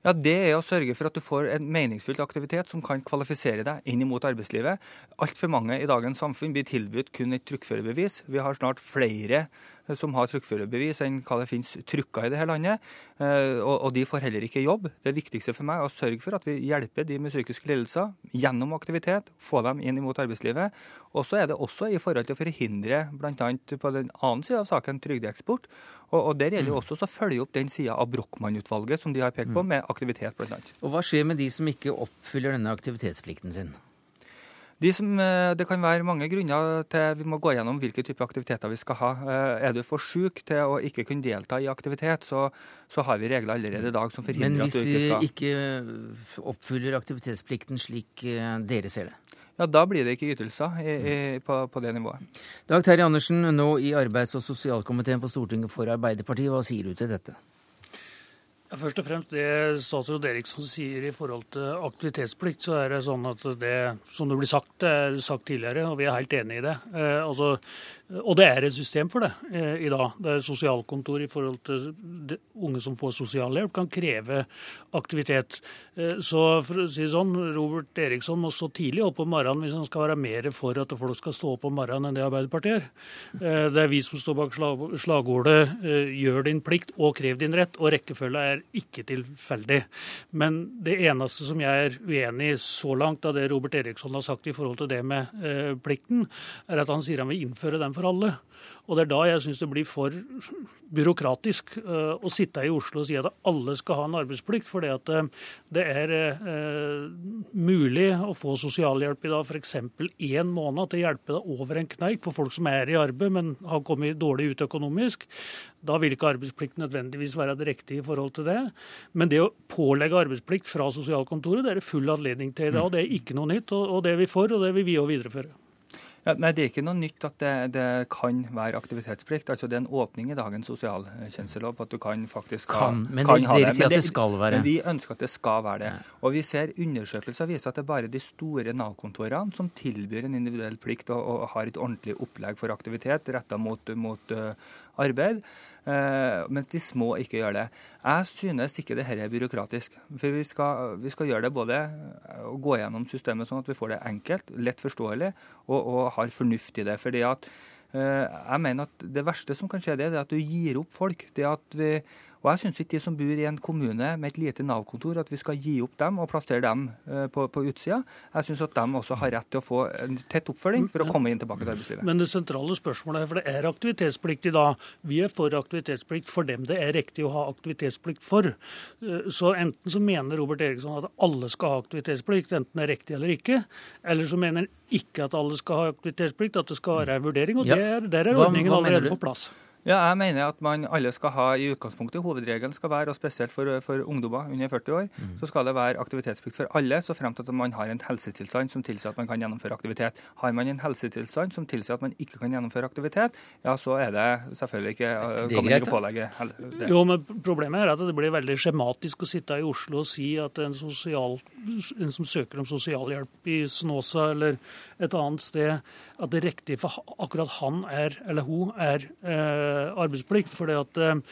Ja, Det er å sørge for at du får en meningsfylt aktivitet som kan kvalifisere deg inn mot arbeidslivet. Altfor mange i dagens samfunn blir tilbudt kun et trykkførerbevis. Vi har snart flere som har truckførerbevis enn hva det finnes trucker i dette landet. Eh, og, de får heller ikke jobb. Det viktigste for meg er å sørge for at vi hjelper de med psykiske lidelser gjennom aktivitet, få dem inn mot arbeidslivet. Og så er det også i forhold til å forhindre bl.a. på den annen side av saken trygdeeksport. Og, Der gjelder jo mm. også å følge opp den sida av Brochmann-utvalget som de har pekt på, mm. med aktivitet bl.a. Og Hva skjer med de som ikke oppfyller denne aktivitetsplikten sin? De som, eh, det kan være mange grunner til vi må gå gjennom hvilke typer aktiviteter vi skal ha. Eh, er du for syk til å ikke kunne delta i aktivitet, så, så har vi regler allerede i dag som forhindrer at du ikke skal Men hvis de ikke oppfyller aktivitetsplikten slik eh, dere ser det? Ja, Da blir det ikke ytelser i, i, på, på, det nivået. Dag Terje Andersen, nå i arbeids- og sosialkomiteen på Stortinget for Arbeiderpartiet. Hva sier du til dette? Først og fremst det statsråd Eriksson sier i forhold til aktivitetsplikt, så er det sånn at det som det blir sagt, det er sagt tidligere, og vi er helt enig i det. Eh, altså, og det er et system for det eh, i dag. Det er sosialkontor i forhold til unge som får sosialhjelp, kan kreve aktivitet. Eh, så for å si det sånn, Robert Eriksson må stå tidlig opp om morgenen hvis han skal være mer for at folk skal stå opp om morgenen enn det Arbeiderpartiet er. Eh, det er vi som står bak slagordet 'gjør din plikt og krev din rett', og rekkefølga er ikke tilfeldig. Men det eneste som jeg er uenig i så langt av det Robert Eriksson har sagt i forhold til det med plikten, er at han sier han vil innføre den for for alle. Og det er da jeg syns det blir for byråkratisk uh, å sitte i Oslo og si at alle skal ha en arbeidsplikt. For at, uh, det er uh, mulig å få sosialhjelp i dag f.eks. én måned til å hjelpe deg over en kneik for folk som er i arbeid, men har kommet dårlig ut økonomisk. Da vil ikke arbeidsplikt nødvendigvis være det riktige i forhold til det. Men det å pålegge arbeidsplikt fra sosialkontoret, det er det full anledning til i dag. og Det er ikke noe nytt, og det er vi for, og det vil vi òg videreføre. Ja, nei, Det er ikke noe nytt at det, det, kan være aktivitetsplikt. Altså Det er en åpning i dagens sosialtjenestelov på at du kan faktisk ha, kan, Men kan dere sier at det skal være? Men Vi ønsker at det skal være det. Og vi ser Undersøkelser viser at det er bare de store Nav-kontorene som tilbyr en individuell plikt og, og, har et ordentlig opplegg for aktivitet retta mot, mot uh, arbeid. Uh, mens de små ikke gjør det. Jeg synes ikke dette er byråkratisk. For vi skal, vi skal gjøre det både å gå gjennom systemet sånn at vi får det enkelt, lett forståelig, og, og har fornuft i det. Fordi at uh, jeg mener at Det verste som kan skje, det er at du gir opp folk. Det at vi og jeg syns ikke de som bor i en kommune med et lite Nav-kontor, at vi skal gi opp dem og plassere dem eh, på, på utsida. Jeg syns at de også har rett til å få en tett oppfølging for å komme inn tilbake til arbeidslivet. Men det sentrale spørsmålet er, for det er aktivitetsplikt i dag. Vi er for aktivitetsplikt for dem det er riktig å ha aktivitetsplikt for. Eh, så enten så mener Robert Eriksson at alle skal ha aktivitetsplikt, enten det er riktig eller ikke. Eller så mener han ikke at alle skal ha aktivitetsplikt, at det skal være en vurdering. Og ja. der, der er ordningen allerede på plass. Ja, jeg mener at man alle skal ha i utgangspunktet, hovedregelen skal være, og spesielt for, for ungdommer under 40 år, mm. så skal det være aktivitetsplikt for alle, så frem til at man har en helsetilstand som tilsier at man kan gjennomføre aktivitet. Har man en helsetilstand som tilsier at man ikke kan gjennomføre aktivitet, ja, så er det selvfølgelig ikke, det kan man ikke pålegge det. Jo, men Problemet er at det blir veldig skjematisk å sitte i Oslo og si at en, sosial, en som søker om sosialhjelp i Snåsa eller et annet sted, at det riktige for akkurat han er, eller hun er eh, arbeidsplikt. For eh,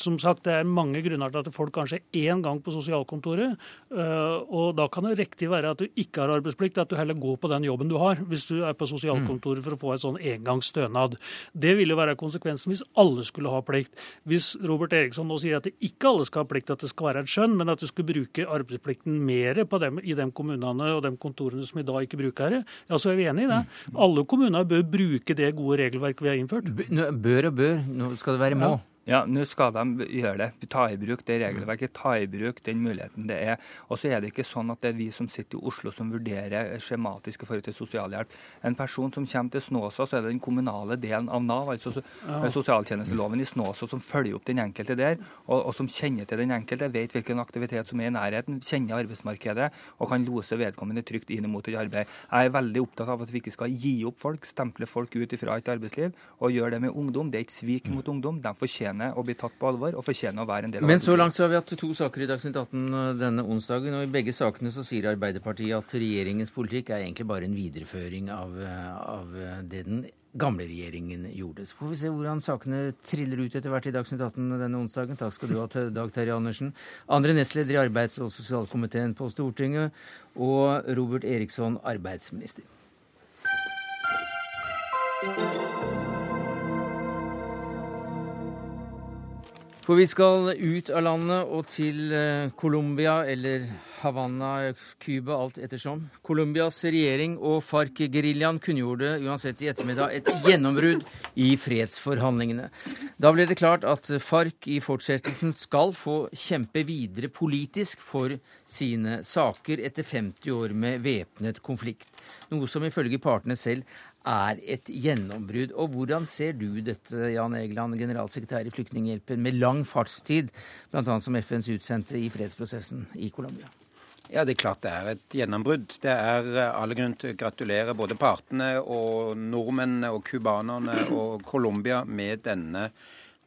som sagt, det er mange grunner til at folk kanskje er én gang på sosialkontoret. Eh, og da kan det riktig være at du ikke har arbeidsplikt, at du heller går på den jobben du har, hvis du er på sosialkontoret for å få en sånn engangsstønad. Det ville være konsekvensen hvis alle skulle ha plikt. Hvis Robert Eriksson nå sier at ikke alle skal ha plikt, at det skal være et skjønn, men at du skulle bruke arbeidsplikten mer dem, i de kommunene og de kontorene som i dag ikke bruker det, ja, så er vi enig i det. Alle kommuner bør bruke det gode regelverket vi har innført. Bør og bør, nå skal det være må. Ja. Ja, nå skal de gjøre det. Ta i bruk det regelverket, ta i bruk den muligheten det er. Og så er det ikke sånn at det er vi som sitter i Oslo som vurderer skjematisk i forhold til sosialhjelp. En person som kommer til Snåsa, så er det den kommunale delen av Nav, altså sosialtjenesteloven i Snåsa, som følger opp den enkelte der, og, og, som kjenner til den enkelte, vet hvilken aktivitet som er i nærheten, kjenner arbeidsmarkedet og kan lose vedkommende trygt inn mot et arbeid. Jeg er veldig opptatt av at vi ikke skal gi opp folk, stemple folk ut fra et arbeidsliv, og gjøre det med ungdom. Det er et svik mot ungdom. De fortjener fortjener å bli tatt på alvor og fortjener å være en del av Men så langt så har vi hatt to saker i Dagsnytt 18 uh, denne onsdagen, og i begge sakene så sier Arbeiderpartiet at regjeringens politikk er egentlig bare en videreføring av, uh, av uh, det den gamle regjeringen gjorde. Så får vi se hvordan sakene triller ut etter hvert i Dagsnytt 18 denne onsdagen. Takk skal du ha til Dag Terje Andersen. Andre nestleder i arbeids- og sosialkomiteen på Stortinget, og Robert Eriksson, arbeidsminister. For vi skal ut av landet og til eh, Colombia eller Havanna, Cuba, alt ettersom. Colombias regjering og FARC-geriljaen kunngjorde uansett i ettermiddag et gjennombrudd i fredsforhandlingene. Da ble det klart at FARC i fortsettelsen skal få kjempe videre politisk for sine saker etter 50 år med væpnet konflikt. Noe som ifølge partene selv er et gjennombrudd. Og hvordan ser du dette, Jan Egeland, generalsekretær i Flyktninghjelpen, med lang fartstid, bl.a. som FNs utsendte i fredsprosessen i Colombia? Ja, det er klart det er et gjennombrudd. Det er all alle grunn til å gratulere både partene og nordmennene og cubanerne og Colombia med denne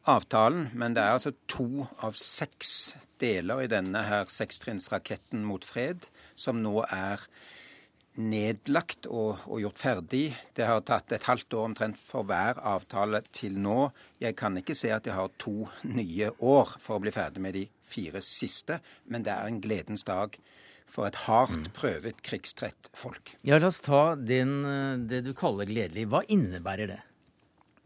avtalen. Men det er altså to av seks deler i denne her sekstrinnsraketten mot fred som nå er nedlagt og, og, gjort ferdig. Det har tatt et halvt år omtrent for hver avtale til nå. Jeg kan ikke se at jeg har to nye år for å bli ferdig med de fire siste, men det er en gledens dag for et hardt mm. prøvet krigstrett folk. Ja, La oss ta den, det du kaller gledelig. Hva innebærer det?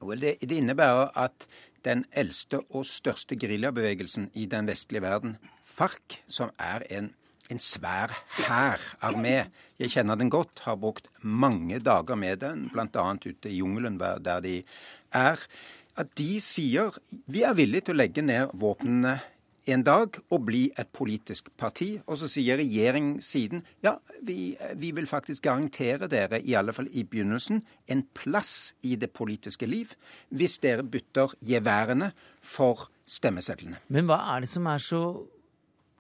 Well, det, det innebærer at den eldste og største geriljabevegelsen i den vestlige verden, FARC, som er en en svær hærarmé. Jeg kjenner den godt, har brukt mange dager med den, bl.a. ute i jungelen der de er. At de sier vi er villige til å legge ned våpnene en dag og bli et politisk parti. Og så sier regjeringssiden ja, vi, vi, vil faktisk garantere dere, i alle fall i begynnelsen, en plass i det politiske liv hvis dere bytter geværene for stemmesedlene. Men hva er det som er så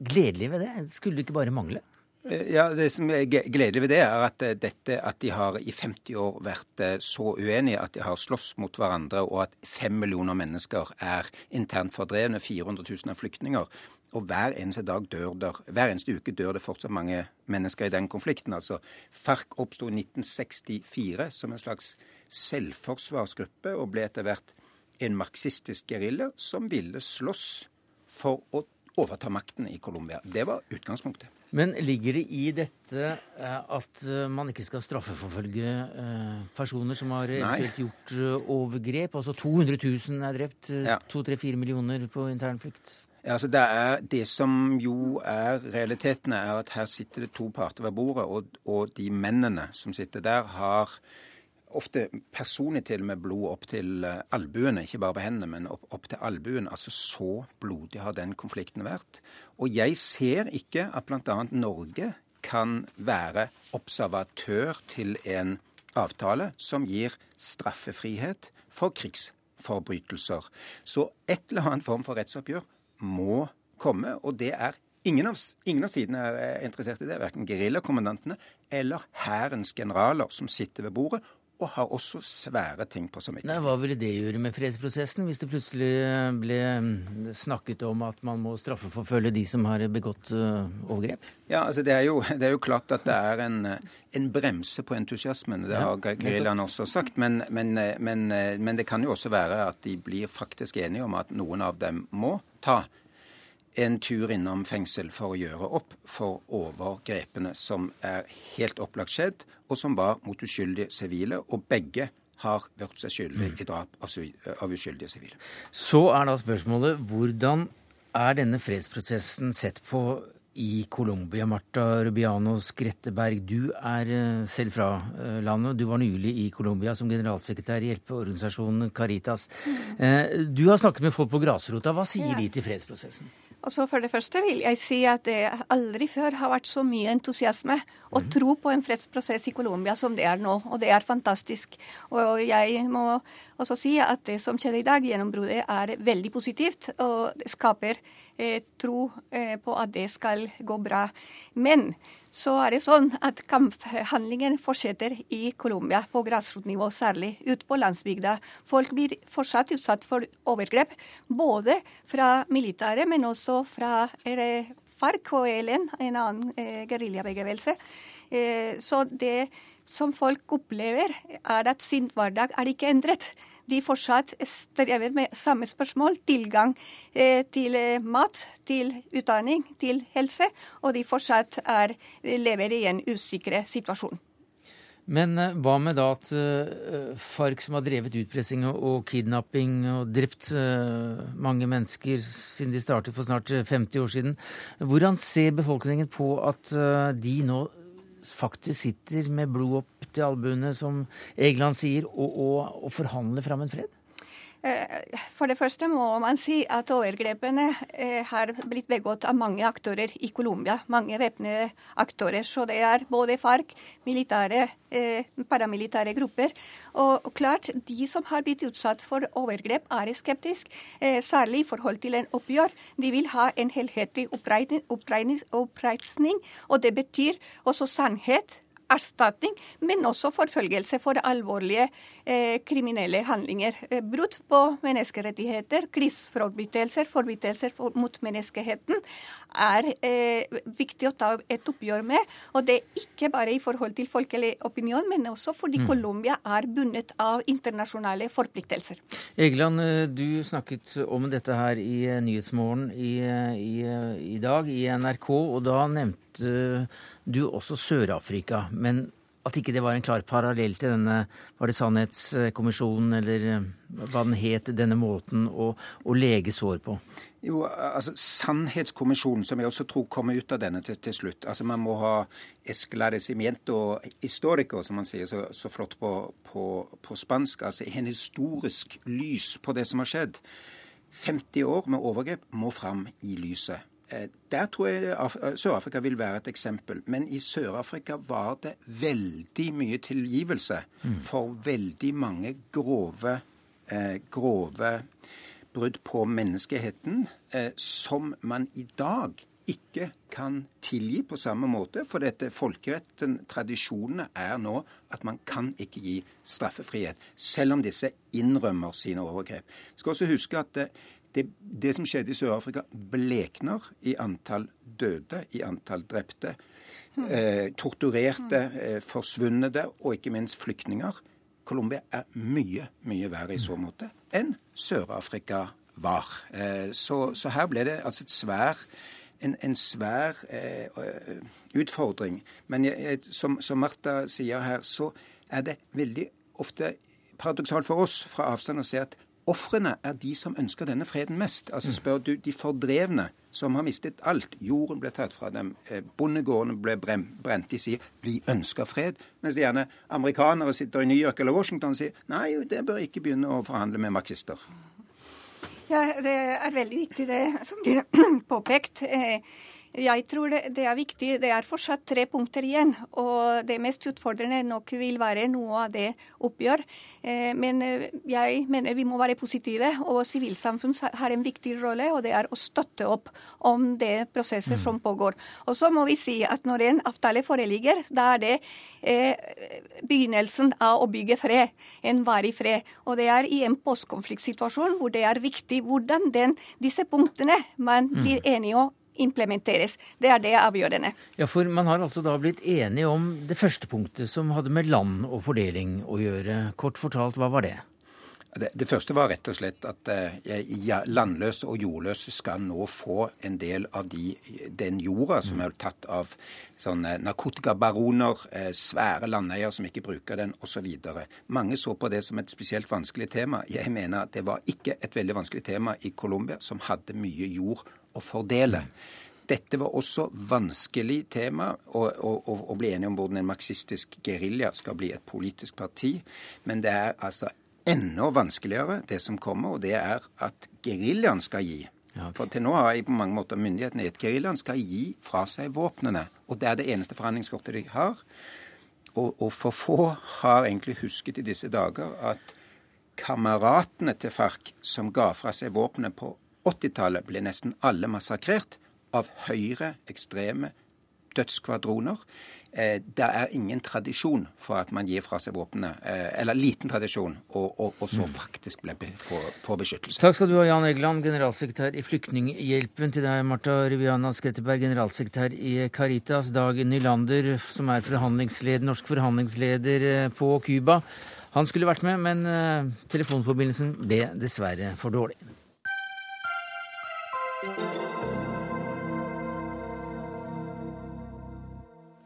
gledelig ved det? Skulle det ikke bare mangle? Eh, ja, Det som er gledelig ved det, er at, eh, dette, at de har i 50 år vært eh, så uenige at de har slåss mot hverandre, og at fem millioner mennesker er internt fordrevne, 400 000 er flyktninger. Og hver eneste, dag dør der, hver eneste uke dør det fortsatt mange mennesker i den konflikten. Altså, FARC oppsto i 1964 som en slags selvforsvarsgruppe, og ble etter hvert en marxistisk gerilja som ville slåss for å overta makten i Colombia. Det var utgangspunktet. Men ligger det i dette eh, at eh, man ikke skal straffeforfølge eh, personer som har gjort overgrep? Altså 200 000 er drept, ja. 2-3-4 millioner på internflukt? Ja, altså det, er, det som jo er realiteten, er at her sitter det to parter ved bordet, og, og de mennene som sitter der, har ofte personlig til med blod opp til eh, albuene, ikke bare på hendene, men opp, opp til albuen. Altså så blodig har den konflikten vært. Og jeg ser ikke at bl.a. Norge kan være observatør til en avtale som gir straffefrihet for krigsforbrytelser. Så et eller annet form for rettsoppgjør må komme, og det er Ingen av, ingen av sidene er interessert i det, verken geriljakommandantene eller hærens generaler som sitter ved bordet og har også svære ting på samvittigheten. Hva ville det gjøre med fredsprosessen, hvis det plutselig ble mm, snakket om at man må straffeforfølge de som har begått uh, overgrep? Ja, altså det er, jo, det er, jo, klart at det er en, en bremse på entusiasmen. Det har geriljaene også sagt. Men, men, men, men det kan jo også være at de blir faktisk enige om at noen av dem må ta en tur innom fengsel for å gjøre opp for overgrepene som er helt opplagt skjedd, og som var mot uskyldige sivile. Og begge har gjort seg skyldig i drap av uskyldige sivile. Så er da spørsmålet hvordan er denne fredsprosessen sett på i Colombia. Marta Rubiano Skretteberg, du er eh, selv fra eh, landet. Du var nylig i Colombia som generalsekretær i hjelpeorganisasjonen Caritas. Eh, du har snakket med folk på grasrota. Hva sier de til fredsprosessen? Og så For det første vil jeg si at det aldri før har vært så mye entusiasme og mhm. tro på en fredsprosess i Colombia som det er nå. Og det er fantastisk. Og jeg må også si at det som skjedde i dag, gjennombruddet, er veldig positivt. Og det skaper eh, tro eh, på at det skal gå bra. Men så er det sånn at kamphandlingen fortsetter i Colombia, på grasrotnivå særlig, ute på landsbygda. Folk blir fortsatt utsatt for overgrep, både fra militære, men også fra FARC og ELN, en annen eh, geriljabevegelse. Eh, så det som folk opplever, er at sin hverdag er ikke endret de fortsatt strever med samme spørsmål. Tilgang eh, til eh, mat, til utdanning, til helse. Og de fortsatt er, lever i en usikre situasjon. Men eh, hva med da at FARC, som har drevet utpressing og kidnapping og drept mange mennesker siden de startet for snart 50 år siden, hvordan ser befolkningen på at de nå faktisk sitter med blod opp til albuene, som Egeland sier, og, og, og forhandler fram en fred? Eh, for det første må man si at overgrepene eh, har blitt begått av mange aktører i Colombia. Mange væpnede aktører. Så det er både FARC, militære, eh, paramilitære grupper. Og klart, de som har blitt utsatt for overgrep, er skeptiske. Særlig i forhold til en oppgjør. De vil ha en helhetlig oppreisning, og det betyr også sannhet erstatning, men også forfølgelse for alvorlige eh, kriminelle handlinger. Eh, brudd på menneskerettigheter, krigsforbrytelser, forbrytelser for, mot menneskeheten er eh, viktig å ta et oppgjør med. Og det er ikke bare i forhold til folkelig opinion, men også fordi mm. Colombia er bundet av internasjonale forpliktelser. Egeland, eh, du snakket om dette her i eh, Nyhetsmorgen i, i, i dag i NRK, og da nevnte du også Sør-Afrika. Men at ikke det var en klar parallell til denne var det Sannhetskommisjonen, eller eh, hva den het, denne måten å, å lege sår på? Jo, altså Sannhetskommisjonen, som jeg også tror kommer ut av denne til, til slutt. Altså Man må ha esclarecimiento historico, som man sier så, så flott på, på, på, spansk. Altså en historisk lys på det som har skjedd. 50 år med overgrep må fram i lyset. Eh, der tror jeg eh, Sør-Afrika vil være et eksempel. Men i Sør-Afrika var det veldig mye tilgivelse mm. for veldig mange grove, eh, grove brudd på menneskeheten eh, som man i dag ikke kan tilgi på samme måte. For dette folkeretten, tradisjonene, er nå at man kan ikke gi straffefrihet, selv om disse innrømmer sine overgrep. Vi skal også huske at det, det, det som skjedde i Sør-Afrika, blekner i antall døde, i antall drepte, eh, torturerte, eh, forsvunne og ikke minst flyktninger. Colombia er mye, mye verre i så måte enn Sør-Afrika var. Eh, så, så, her ble det altså svær en, en svær eh, utfordring. Men jeg, som, som Martha sier her, så er det veldig ofte paradoksalt for oss fra avstand å se at ofrene er de som ønsker denne freden mest. Altså mm. Spør du de fordrevne som har mistet alt. Jorden ble tatt fra dem. Eh, bondegårdene ble brent. De sier vi ønsker fred. Mens gjerne amerikanere sitter i New York eller Washington og sier nei, det bør ikke begynne å forhandle med marxister. Ja, Det er veldig viktig det som blir påpekt. Jeg tror det, det, er viktig. Det er fortsatt tre punkter igjen. Og det mest utfordrende nok vil være noe av det oppgjør. Eh, men eh, jeg mener vi må være positive, og sivilsamfunn har en viktig rolle. Og det er å støtte opp om det prosesset mm. som pågår. Og så må vi si at når en avtale foreligger, da er det eh, begynnelsen av å bygge fred. En varig fred. Og det er i en postkonfliktsituasjon hvor det er viktig hvordan den, disse punktene man mm. blir enige om implementeres. Det er det avgjørende. Ja, for Man har altså da blitt enige om det første punktet, som hadde med land og fordeling å gjøre. Kort fortalt, hva var det? Det, det første var rett og slett at eh, landløse og jordløse skal nå få en del av de, den jorda som er tatt av sånne narkotikabaroner, eh, svære landeier som ikke bruker den, osv. Mange så på det som et spesielt vanskelig tema. Jeg mener at det var ikke et veldig vanskelig tema i Colombia, som hadde mye jord å fordele. Dette var også vanskelig tema å, å, å, bli enige om hvordan en marxistisk gerilja skal bli et politisk parti. Men det er altså enda vanskeligere, det som kommer, og det er at geriljaen skal gi. Ja, okay. For til nå har jeg på mange måter myndighetene gitt geriljaen skal gi fra seg våpnene. Og det er det eneste forhandlingskortet de har. Og, og for få har egentlig husket i disse dager at kameratene til FARC som ga fra seg våpnene på 80-tallet ble nesten alle massakrert av høyreekstreme dødskvadroner. Eh, det er ingen tradisjon for at man gir fra seg våpnene, eh, eller liten tradisjon, og, og, og så mm. faktisk ble får beskyttelse. Takk skal du ha, Jan Egeland, generalsekretær i Flyktninghjelpen. Til deg, Marta Riviana Skretteberg, generalsekretær i Caritas. Dag Nylander, som er forhandlingsleder, norsk forhandlingsleder eh, på Cuba. Han skulle vært med, men telefonforbindelsen ble dessverre for dårlig.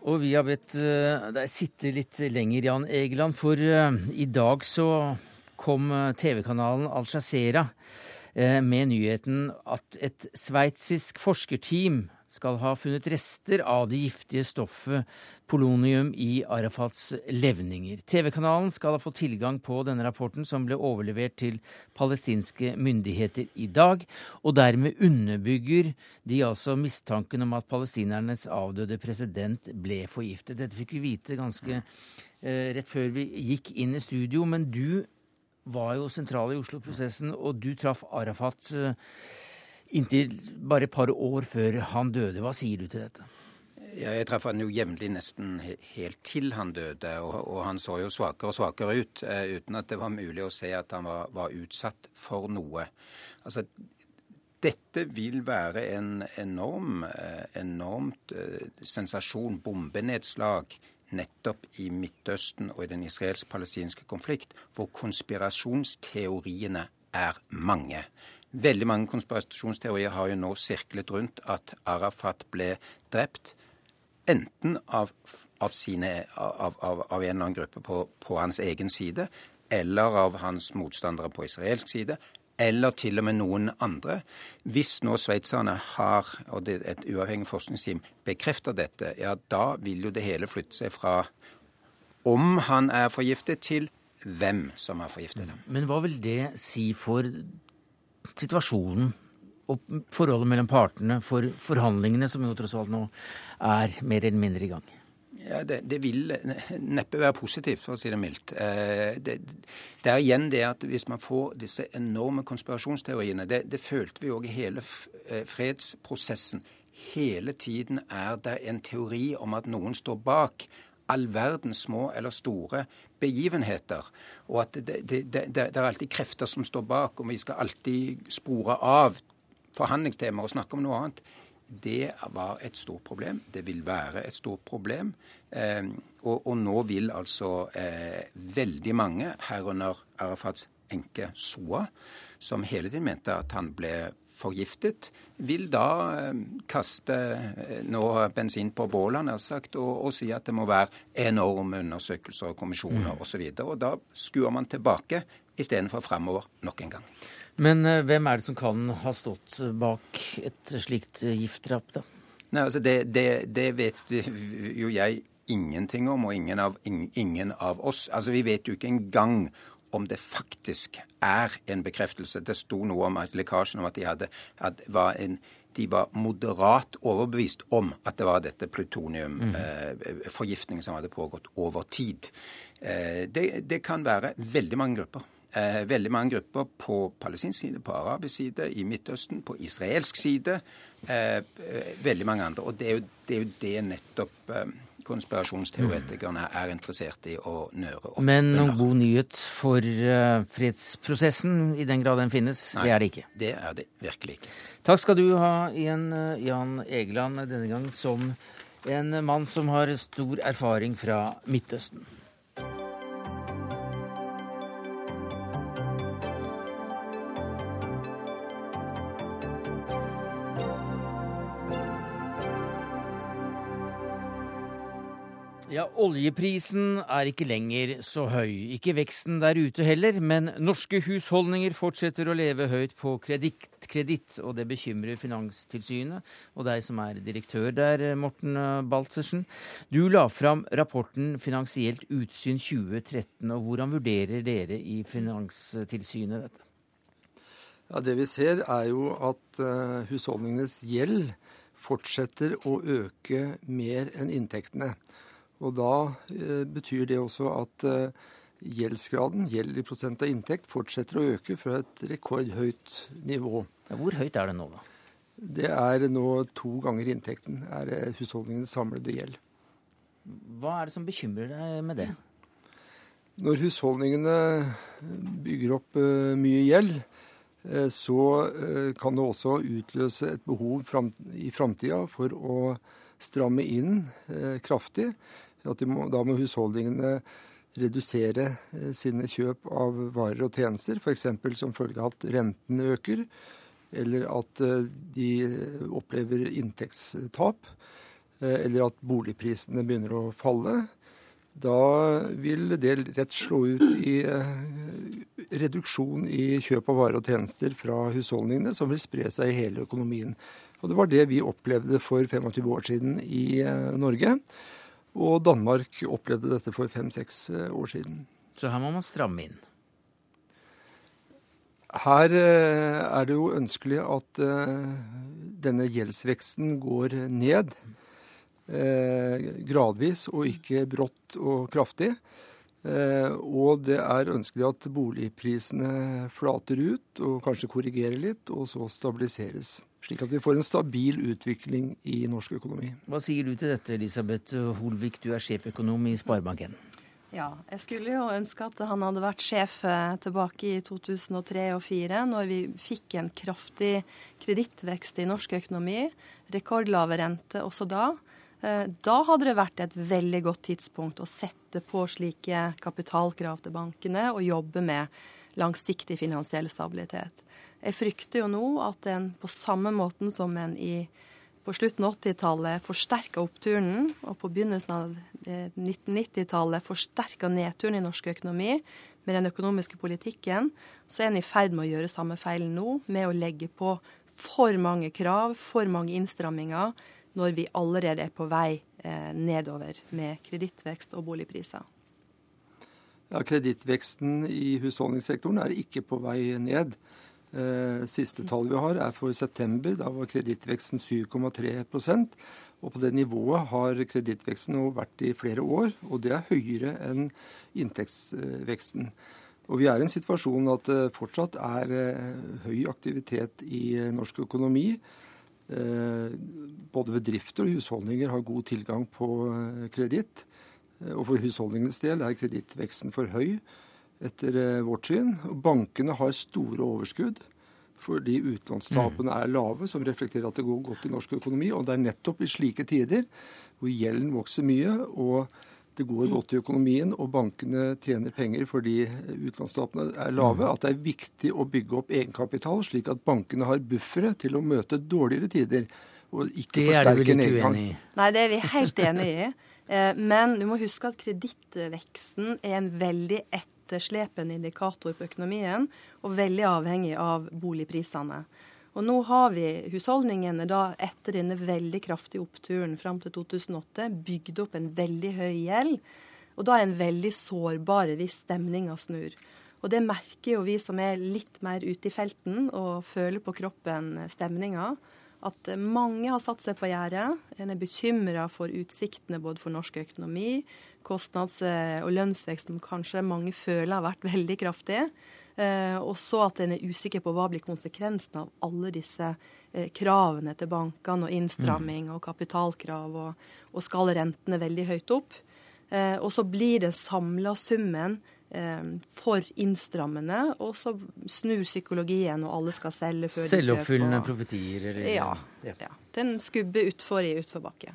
Og vi har bedt uh, deg sitte litt lenger, Jan Egeland, for uh, i dag så kom uh, TV-kanalen Al-Jazeera med nyheten at et sveitsisk forskerteam skal ha funnet rester av det giftige stoffet polonium i Arafats levninger. TV-kanalen skal ha fått tilgang på denne rapporten, som ble overlevert til palestinske myndigheter i dag, og dermed underbygger de altså mistanken om at palestinernes avdøde president ble forgiftet. Dette fikk vi vite ganske eh, rett før vi gikk inn i studio, men du var jo sentral i Oslo-prosessen, og du traff Arafat. Eh, inntil bare et par år før han døde. Hva sier du til dette? Ja, jeg traff han jo jevnlig nesten helt til han døde, og, og han så jo svakere og svakere ut, uh, uten at det var mulig å se at han var, var utsatt for noe. Altså, dette vil være en enorm, uh, enormt uh, sensasjon, bombenedslag, nettopp i Midtøsten og i den israelsk-palestinske konflikt, hvor konspirasjonsteoriene er mange. Veldig mange konspirasjonsteorier har jo nå sirklet rundt at Arafat ble drept enten av, av, sine, av, av en eller annen gruppe på, på, hans egen side, eller av hans motstandere på israelsk side, eller til og med noen andre. Hvis nå sveitserne har, og det er et uavhengig forskningsteam, bekrefter dette, ja da vil jo det hele flytte seg fra om han er forgiftet, til hvem som har forgiftet. Men hva vil det si for situasjonen og forholdet mellom partene for forhandlingene, som jo tross alt nå er mer eller mindre i gang? Ja, det, det, vil neppe være positivt, for å si det mildt. Eh, det, det, er igjen det at hvis man får disse enorme konspirasjonsteoriene Det, det følte vi òg i hele eh, fredsprosessen. hele tiden er det en teori om at noen står bak all verdens små eller store begivenheter. Og at det, det, det, det, er alltid krefter som står bak, og vi skal alltid spore av forhandlingstemaer og snakke om noe annet. Det var et stort problem. Det vil være et stort problem. Eh, og, og, nå vil altså eh, veldig mange, herunder Arafats enke Soa, som hele tiden mente at han ble forgiftet, vil da eh, kaste eh, nå bensin på bålet sagt, og, og, si at det må være enorme undersøkelser og kommisjoner mm. osv. Og, og da skuer man tilbake istedenfor fremover nok en gang. Men uh, hvem er det som kan ha stått bak et slikt giftdrap, da? Nei, altså det, det, det, vet jo jeg ingenting om, og ingen av, ingen av oss. Altså Vi vet jo ikke engang om det faktisk er en bekreftelse. Det sto noe om at lekkasjen om at de, hadde, at var en, de var moderat overbevist om at det var dette plutoniumforgiftningen mm. eh, som hadde pågått over tid. Eh, det, det, kan være veldig mange grupper. Eh, veldig mange grupper på palestinsk side, på arabisk side, i Midtøsten, på israelsk side. Eh, veldig mange andre. Og det er jo det, er jo det nettopp eh, konspirasjonsteoretikerne er interessert i å nøre opp. Men noen god nyhet for uh, fredsprosessen, i den grad den finnes, Nei, det er det ikke? Det er det virkelig ikke. Takk skal du ha igjen, uh, Jan Egeland, denne gang som en mann som har stor erfaring fra Midtøsten. Ja, Oljeprisen er ikke lenger så høy. Ikke veksten der ute heller, men norske husholdninger fortsetter å leve høyt på kreditt, og det bekymrer Finanstilsynet og deg som er direktør der, Morten Baltzersen. Du la fram rapporten Finansielt utsyn 2013, og hvordan vurderer dere i Finanstilsynet dette? Ja, Det vi ser, er jo at uh, husholdningenes gjeld fortsetter å øke mer enn inntektene. Og da eh, betyr det også at eh, gjeldsgraden, gjeld i prosent av inntekt, fortsetter å øke fra et rekordhøyt nivå. Hvor høyt er det nå, da? Det er nå to ganger inntekten, er eh, husholdningens samlede gjeld. Hva er det som bekymrer deg med det? Når husholdningene bygger opp eh, mye gjeld, uh, så kan det også utløse et behov i framtida for å stramme inn kraftig at må, da må husholdningene redusere eh, sine kjøp av varer og tjenester, f.eks. som følge av at renten øker, eller at eh, de opplever inntektstap, eh, eller at boligprisene begynner å falle. Da vil det rett slå ut i reduksjon i kjøp av varer og tjenester fra husholdningene, som vil spre seg i hele økonomien. Og Det var det vi opplevde for 25 år siden i Norge. Og Danmark opplevde dette for fem-seks eh, år siden. Så her må man stramme inn? Her eh, er det jo ønskelig at eh, denne gjeldsveksten går ned. Gradvis og ikke brått og kraftig. Og det er ønskelig at boligprisene flater ut og kanskje korrigerer litt, og så stabiliseres slik at vi får en stabil utvikling i norsk økonomi. Hva sier du til dette, Elisabeth Holvik, du er sjeføkonom i Sparebanken. Ja, jeg skulle jo ønske at han hadde vært sjef eh, tilbake i 2003 og 2004, når vi fikk en kraftig kredittvekst i norsk økonomi, rekordlave rente også da. Eh, da hadde det vært et veldig godt tidspunkt å sette på slike kapitalkrav til bankene og jobbe med langsiktig finansiell stabilitet. Jeg frykter jo nå at en på samme måten som en i, på slutten av 80-tallet forsterka oppturen, og på begynnelsen av 1990-tallet eh, forsterka nedturen i norsk økonomi med den økonomiske politikken, så er en i ferd med å gjøre samme feilen nå, med å legge på for mange krav, for mange innstramminger, når vi allerede er på vei eh, nedover med kredittvekst og boligpriser. Ja, Kredittveksten i husholdningssektoren er ikke på vei ned. Eh, siste tall vi har, er for september. Da var kredittveksten 7,3% og På det nivået har kredittveksten nå vært i flere år, og det er høyere enn inntektsveksten. Og Vi er i en situasjon at det fortsatt er eh, høy aktivitet i norsk økonomi. både bedrifter og husholdninger har god tilgang på kreditt. Og for husholdningenes del er kredittveksten for høy etter vårt syn. Bankene har store overskudd fordi utlånstapene er lave, som reflekterer at det går godt i norsk økonomi. Og det er nettopp i slike tider hvor gjelden vokser mye og det går godt i økonomien og bankene tjener penger fordi utlånstapene er lave, mm. at det er viktig å bygge opp egenkapital, slik at bankene har buffere til å møte dårligere tider. Og ikke det er du vel ikke uenig i? Nei, det er vi helt enig i. Eh, men du må huske at kredittveksten er en veldig ett etterslepende indikator på økonomien, og veldig avhengig av boligprisene. Og nå har vi husholdningene da etter denne veldig kraftige oppturen fram til 2008 bygd opp en veldig høy gjeld. Og da er en veldig sårbar hvis stemninga snur. Og det merker jo vi som er litt mer ute i felten og føler på kroppen stemninga at mange har satt seg på gjerdet. En er bekymra for utsiktene både for norsk økonomi, kostnads- og lønnsvekst som kanskje mange føler har vært veldig kraftig. Eh, og så at en er usikker på hva blir konsekvensen av alle disse eh, kravene til bankene, og innstramming og kapitalkrav, og, og skal rentene veldig høyt opp. Eh, og så blir det samla summen Eh, for innstrammende, og så snur psykologien, og alle skal selge før de kjøper. Selvoppfyllende profetier? Eller, ja. ja. Den skubber utfor i utforbakke.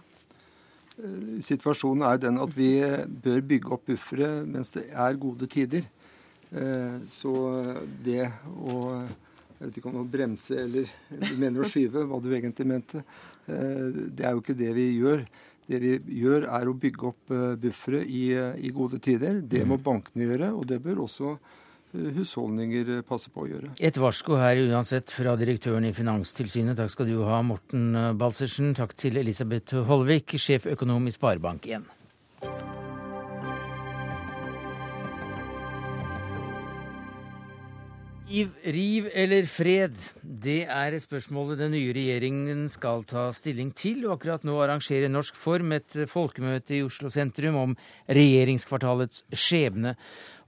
Eh, situasjonen er den at vi bør bygge opp buffere mens det er gode tider. Eh, så det å jeg vet ikke om å bremse eller du mener å skyve, hva du egentlig mente. Det er jo ikke det vi gjør. Det vi gjør, er å bygge opp eh, buffere i, eh, i gode tider. Det må bankene gjøre, og det bør også eh, husholdninger passe på å gjøre. Et varsko her uansett fra direktøren i Finanstilsynet. Takk skal du ha, Morten Balsersen. Takk til Elisabeth Holvik, sjeføkonom i Sparebank1. Riv, riv eller fred? Det er spørsmålet den nye regjeringen skal ta stilling til. Og akkurat nå arrangerer Norsk Form et folkemøte i Oslo sentrum om regjeringskvartalets skjebne.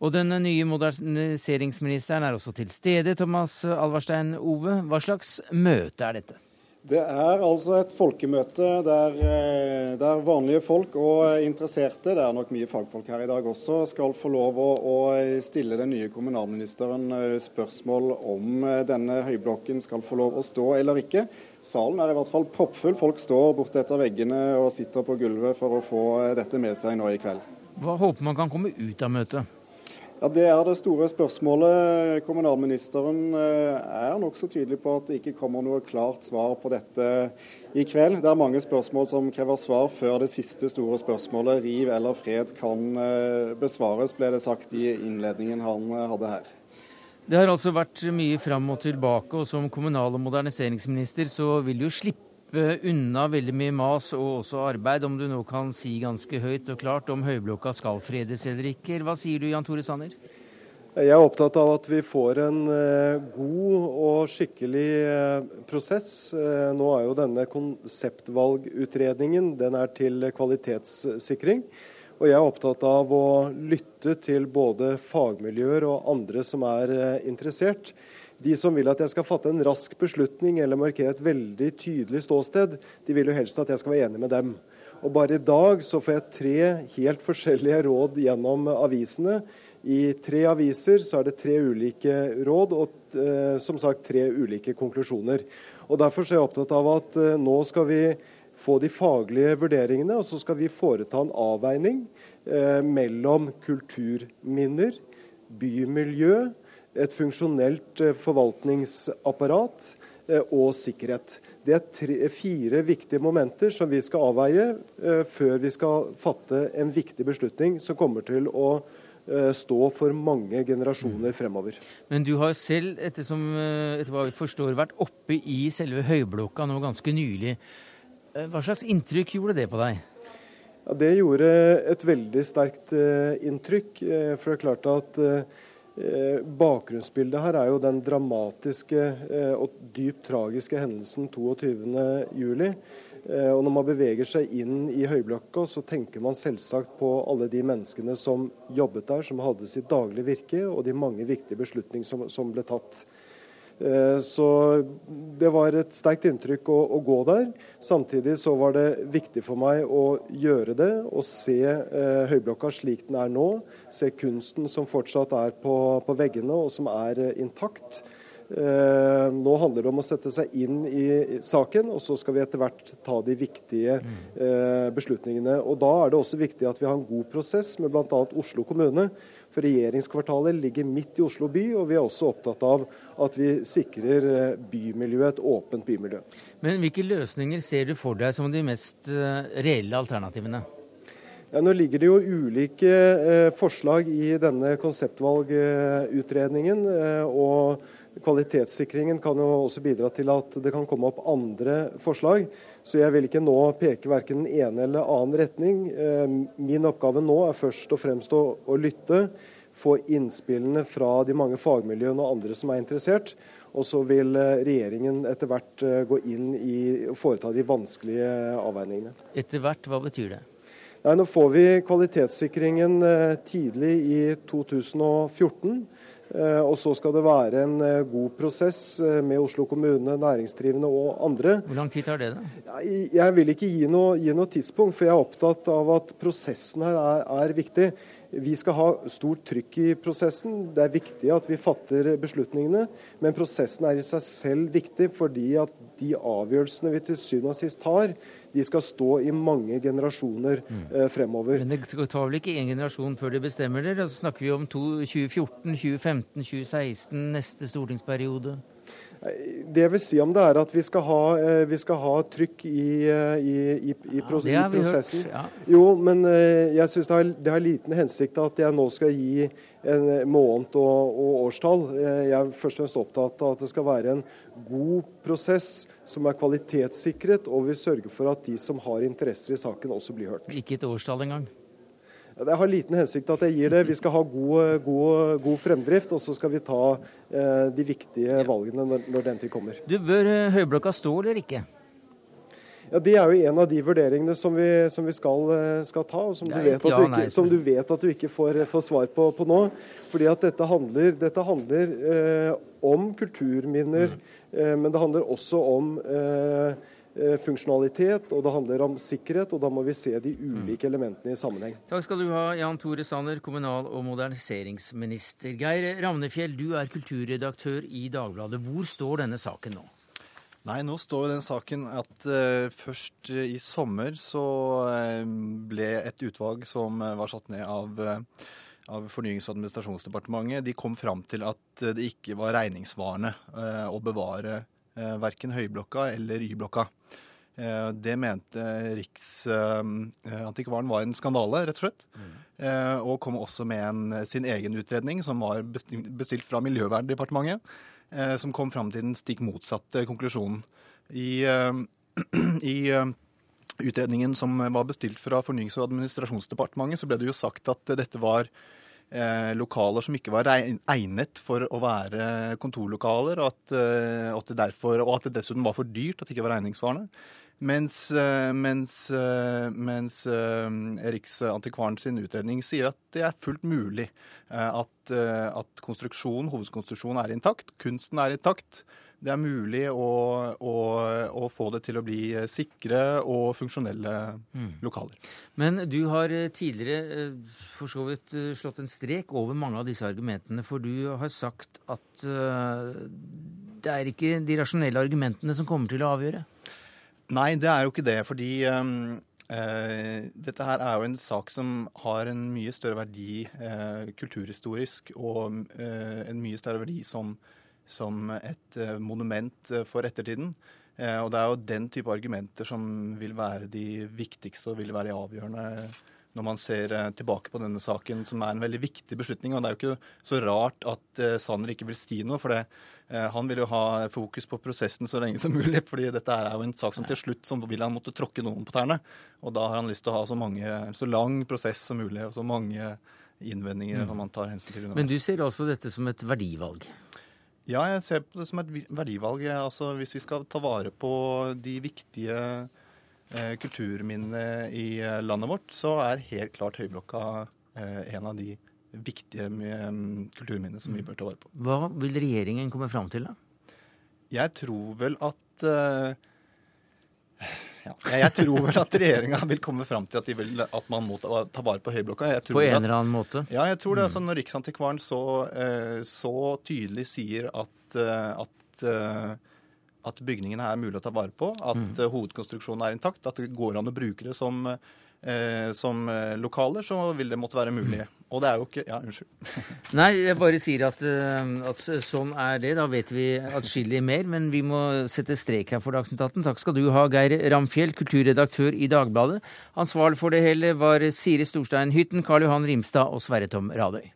Og den nye moderniseringsministeren er også til stede. Thomas Alvarstein Ove, hva slags møte er dette? Det er altså et folkemøte der, eh, der, vanlige folk og interesserte, det er nok mye fagfolk her i dag også, skal få lov å, å stille den nye kommunalministeren eh, spørsmål om eh, denne høyblokken skal få lov å stå eller ikke. Salen er i hvert fall proppfull. Folk står borte etter veggene og sitter på gulvet for å få dette med seg nå i kveld. Hva håper man kan komme ut av møtet? Ja, Det er det store spørsmålet. Kommunalministeren eh, er nokså tydelig på at det ikke kommer noe klart svar på dette i kveld. Det er mange spørsmål som krever svar før det siste store spørsmålet, riv eller fred, kan eh, besvares, ble det sagt i innledningen han eh, hadde her. Det har altså vært mye fram og tilbake, og som kommunal- og moderniseringsminister så vil du jo slippe slippe unna veldig mye mas og også arbeid, om du nå kan si ganske høyt og klart om Høyblokka skal fredes eller ikke. Hva sier du, Jan Tore Sanner? Jeg er opptatt av at vi får en uh, god og skikkelig uh, prosess. Uh, nå er jo denne konseptvalgutredningen den er til kvalitetssikring. Og jeg er opptatt av å lytte til både fagmiljøer og andre som er interessert. De som vil at jeg skal fatte en rask beslutning eller markere et veldig tydelig ståsted, de vil jo helst at jeg skal være enig med dem. Og Bare i dag så får jeg tre helt forskjellige råd gjennom avisene. I tre aviser så er det tre ulike råd og eh, som sagt tre ulike konklusjoner. Og Derfor er jeg opptatt av at eh, nå skal vi få de faglige vurderingene, og så skal vi foreta en avveining eh, mellom kulturminner, bymiljø, et funksjonelt eh, forvaltningsapparat eh, og sikkerhet. Det er tre, fire viktige momenter som vi skal avveie uh, før vi skal fatte en viktig beslutning som kommer til å stå for mange generasjoner mm. fremover. Men du har selv, ettersom, etter hva vi forstår, vært oppe i selve Høyblokka nå ganske nylig. Hva slags inntrykk gjorde det på deg? Ja, det gjorde et veldig sterkt inntrykk. for det er klart at Eh, bakgrunnsbildet her er jo den dramatiske eh, og dypt tragiske hendelsen 22.07. Eh, og når man beveger seg inn i Høyblokka, så tenker man selvsagt på alle de menneskene som jobbet der, som hadde sitt daglige virke, og de mange viktige beslutninger som ble tatt. Eh, så det var et sterkt inntrykk å, å, gå der. Samtidig så var det viktig for meg å gjøre det og se eh, Høyblokka slik den er nå. Se kunsten som fortsatt er på, på veggene og som er eh, intakt. Eh, nå handler det om å sette seg inn i saken, og så skal vi etter hvert ta de viktige eh, beslutningene. Og Da er det også viktig at vi har en god prosess med bl.a. Oslo kommune. For regjeringskvartalet ligger midt i Oslo by, og vi er også opptatt av at vi sikrer eh, bymiljøet, et åpent bymiljø. Men hvilke løsninger ser du for deg som de mest reelle alternativene? Ja, nå ligger det jo ulike eh, forslag i denne konseptvalgutredningen. Eh, og Kvalitetssikringen kan jo også bidra til at det kan komme opp andre forslag. Så jeg vil ikke nå peke verken den ene eller annen retning. Eh, min oppgave nå er først og fremst å, å lytte, få innspillene fra de mange fagmiljøene og andre som er interessert. Og så vil eh, regjeringen etter hvert eh, gå inn i og foreta de vanskelige avveiningene. Etter hvert, hva betyr det? Nei, nå får vi kvalitetssikringen tidlig i 2014. Eh, og så skal det være en eh, god prosess eh, med Oslo kommune, næringsdrivende og andre. Hvor lang tid tar det, da? Jeg vil ikke gi noe, gi noe tidspunkt, for jeg er opptatt av at prosessen her er, er, viktig. Vi skal ha stort trykk i prosessen. Det er viktig at vi fatter beslutningene. Men prosessen er i seg selv viktig fordi at de avgjørelsene vi til syvende og sist tar, de skal stå i mange generasjoner mm. eh, fremover. Men det tar vel ikke én generasjon før de bestemmer det? Så snakker vi om 2014, 2015, 2016, neste stortingsperiode? Det jeg vil si om det, er at vi skal ha, eh, vi skal ha trykk i, eh, i, i, i, ja, i prosessen. Hørt, ja. Jo, men eh, jeg syns det, det, har liten hensikt at jeg nå skal gi en måned og, og årstall. Jeg er først og fremst opptatt av at det skal være en god prosess som er kvalitetssikret, og vi sørger for at de som har interesser i saken, også blir hørt. Ikke et årstall engang? Det har liten hensikt at jeg gir det. Vi skal ha god, god, god fremdrift, og så skal vi ta eh, de viktige valgene når, når, den tid kommer. Du Bør eh, Høyblokka stå eller ikke? Ja, Det er jo en av de vurderingene som vi, som vi skal, eh, skal, ta, og som du, vet ja, ikke, som du, vet at du ikke, får, får svar på, på, nå. Fordi at dette handler, dette handler eh, om kulturminner, mm. eh, men det handler også om eh, Eh, funksjonalitet, og det handler om sikkerhet, og da må vi se de ulike mm. elementene i sammenheng. Takk skal du ha, Jan Tore Sanner, kommunal- og moderniseringsminister. Geir Ravnefjell, du er kulturredaktør i Dagbladet. Hvor står denne saken nå? Nei, nå står jo den saken at uh, først uh, i sommer så uh, ble et utvalg som var satt ned av, av Fornyings- og administrasjonsdepartementet, de kom fram til at det ikke var regningssvarende å bevare Eh, verken Høyblokka eller Y-blokka. Eh, det mente Riksantikvaren var en skandale, rett og slett. Mm. Og kom også med en, sin egen utredning, som var bestilt fra Miljøverndepartementet, som kom fram til den stikk motsatte konklusjonen. I, i utredningen som var bestilt fra Fornyings- og administrasjonsdepartementet, så ble det jo sagt at dette var Eh, lokaler som ikke var egnet for å være kontorlokaler, og at, eh, at, det derfor, og at det dessuten var for dyrt, at det ikke var regningssvarende. Mens, eh, mens, mens Riksantikvaren sin utredning sier at det er fullt mulig at, at konstruksjonen, hovedkonstruksjonen er intakt, kunsten er intakt det er mulig å, å, å, få det til å bli sikre og funksjonelle mm. lokaler. Men du har eh, tidligere eh, for så vidt eh, slått en strek over mange av disse argumentene, for du har sagt at det er ikke de rasjonelle argumentene som kommer til å avgjøre? Nei, det er jo ikke det. fordi uh, dette her er jo en sak som har en mye større verdi uh, kulturhistorisk, og en mye større verdi som som et monument for ettertiden. Og det er jo den type argumenter som vil være de viktigste og vil være avgjørende når man ser tilbake på denne saken, som er en veldig viktig beslutning. Og det er jo ikke så rart at Sanner ikke vil si noe, for det, han vil jo ha fokus på prosessen så lenge som mulig. fordi dette er jo en sak som til slutt som vil han måtte tråkke noen på tærne. Og da har han lyst til å ha så, mange, så lang prosess som mulig og så mange innvendinger mm. som man tar hensyn til. Men du ser også dette som et verdivalg? Ja, jeg ser på det som et verdivalg. Altså, hvis vi skal ta vare på de viktige eh, kulturminnene i eh, landet vårt, så er helt klart Høyblokka eh, en av de viktige kulturminner som vi bør ta vare på. Hva vil regjeringen komme fram til, da? Jeg tror vel at uh, ja, jeg tror vel at regjeringa vil komme fram til at, de vil, at man må ta, ta vare på Høyblokka. på en eller annen måte? Ja, jeg tror det. Mm. Altså, når Riksantikvaren så, uh, så, tydelig sier at, uh, at, at bygningene er mulig å ta vare på, at mm. hovedkonstruksjonen er intakt, at det går an å bruke det som eh, som eh, lokaler, så vil det måtte være mulig. Og det er jo ikke Ja, unnskyld. Nei, jeg bare sier at, eh, at, sånn er det. Da vet vi atskillig mer. Men vi må sette strek her for Dagsnytt 18. Takk skal du ha, Geir Ramfjell, kulturredaktør i Dagbladet. Ansvarlig for det hele var Siri Storstein Hytten, Karl Johan Rimstad og Sverre Tom Radøy.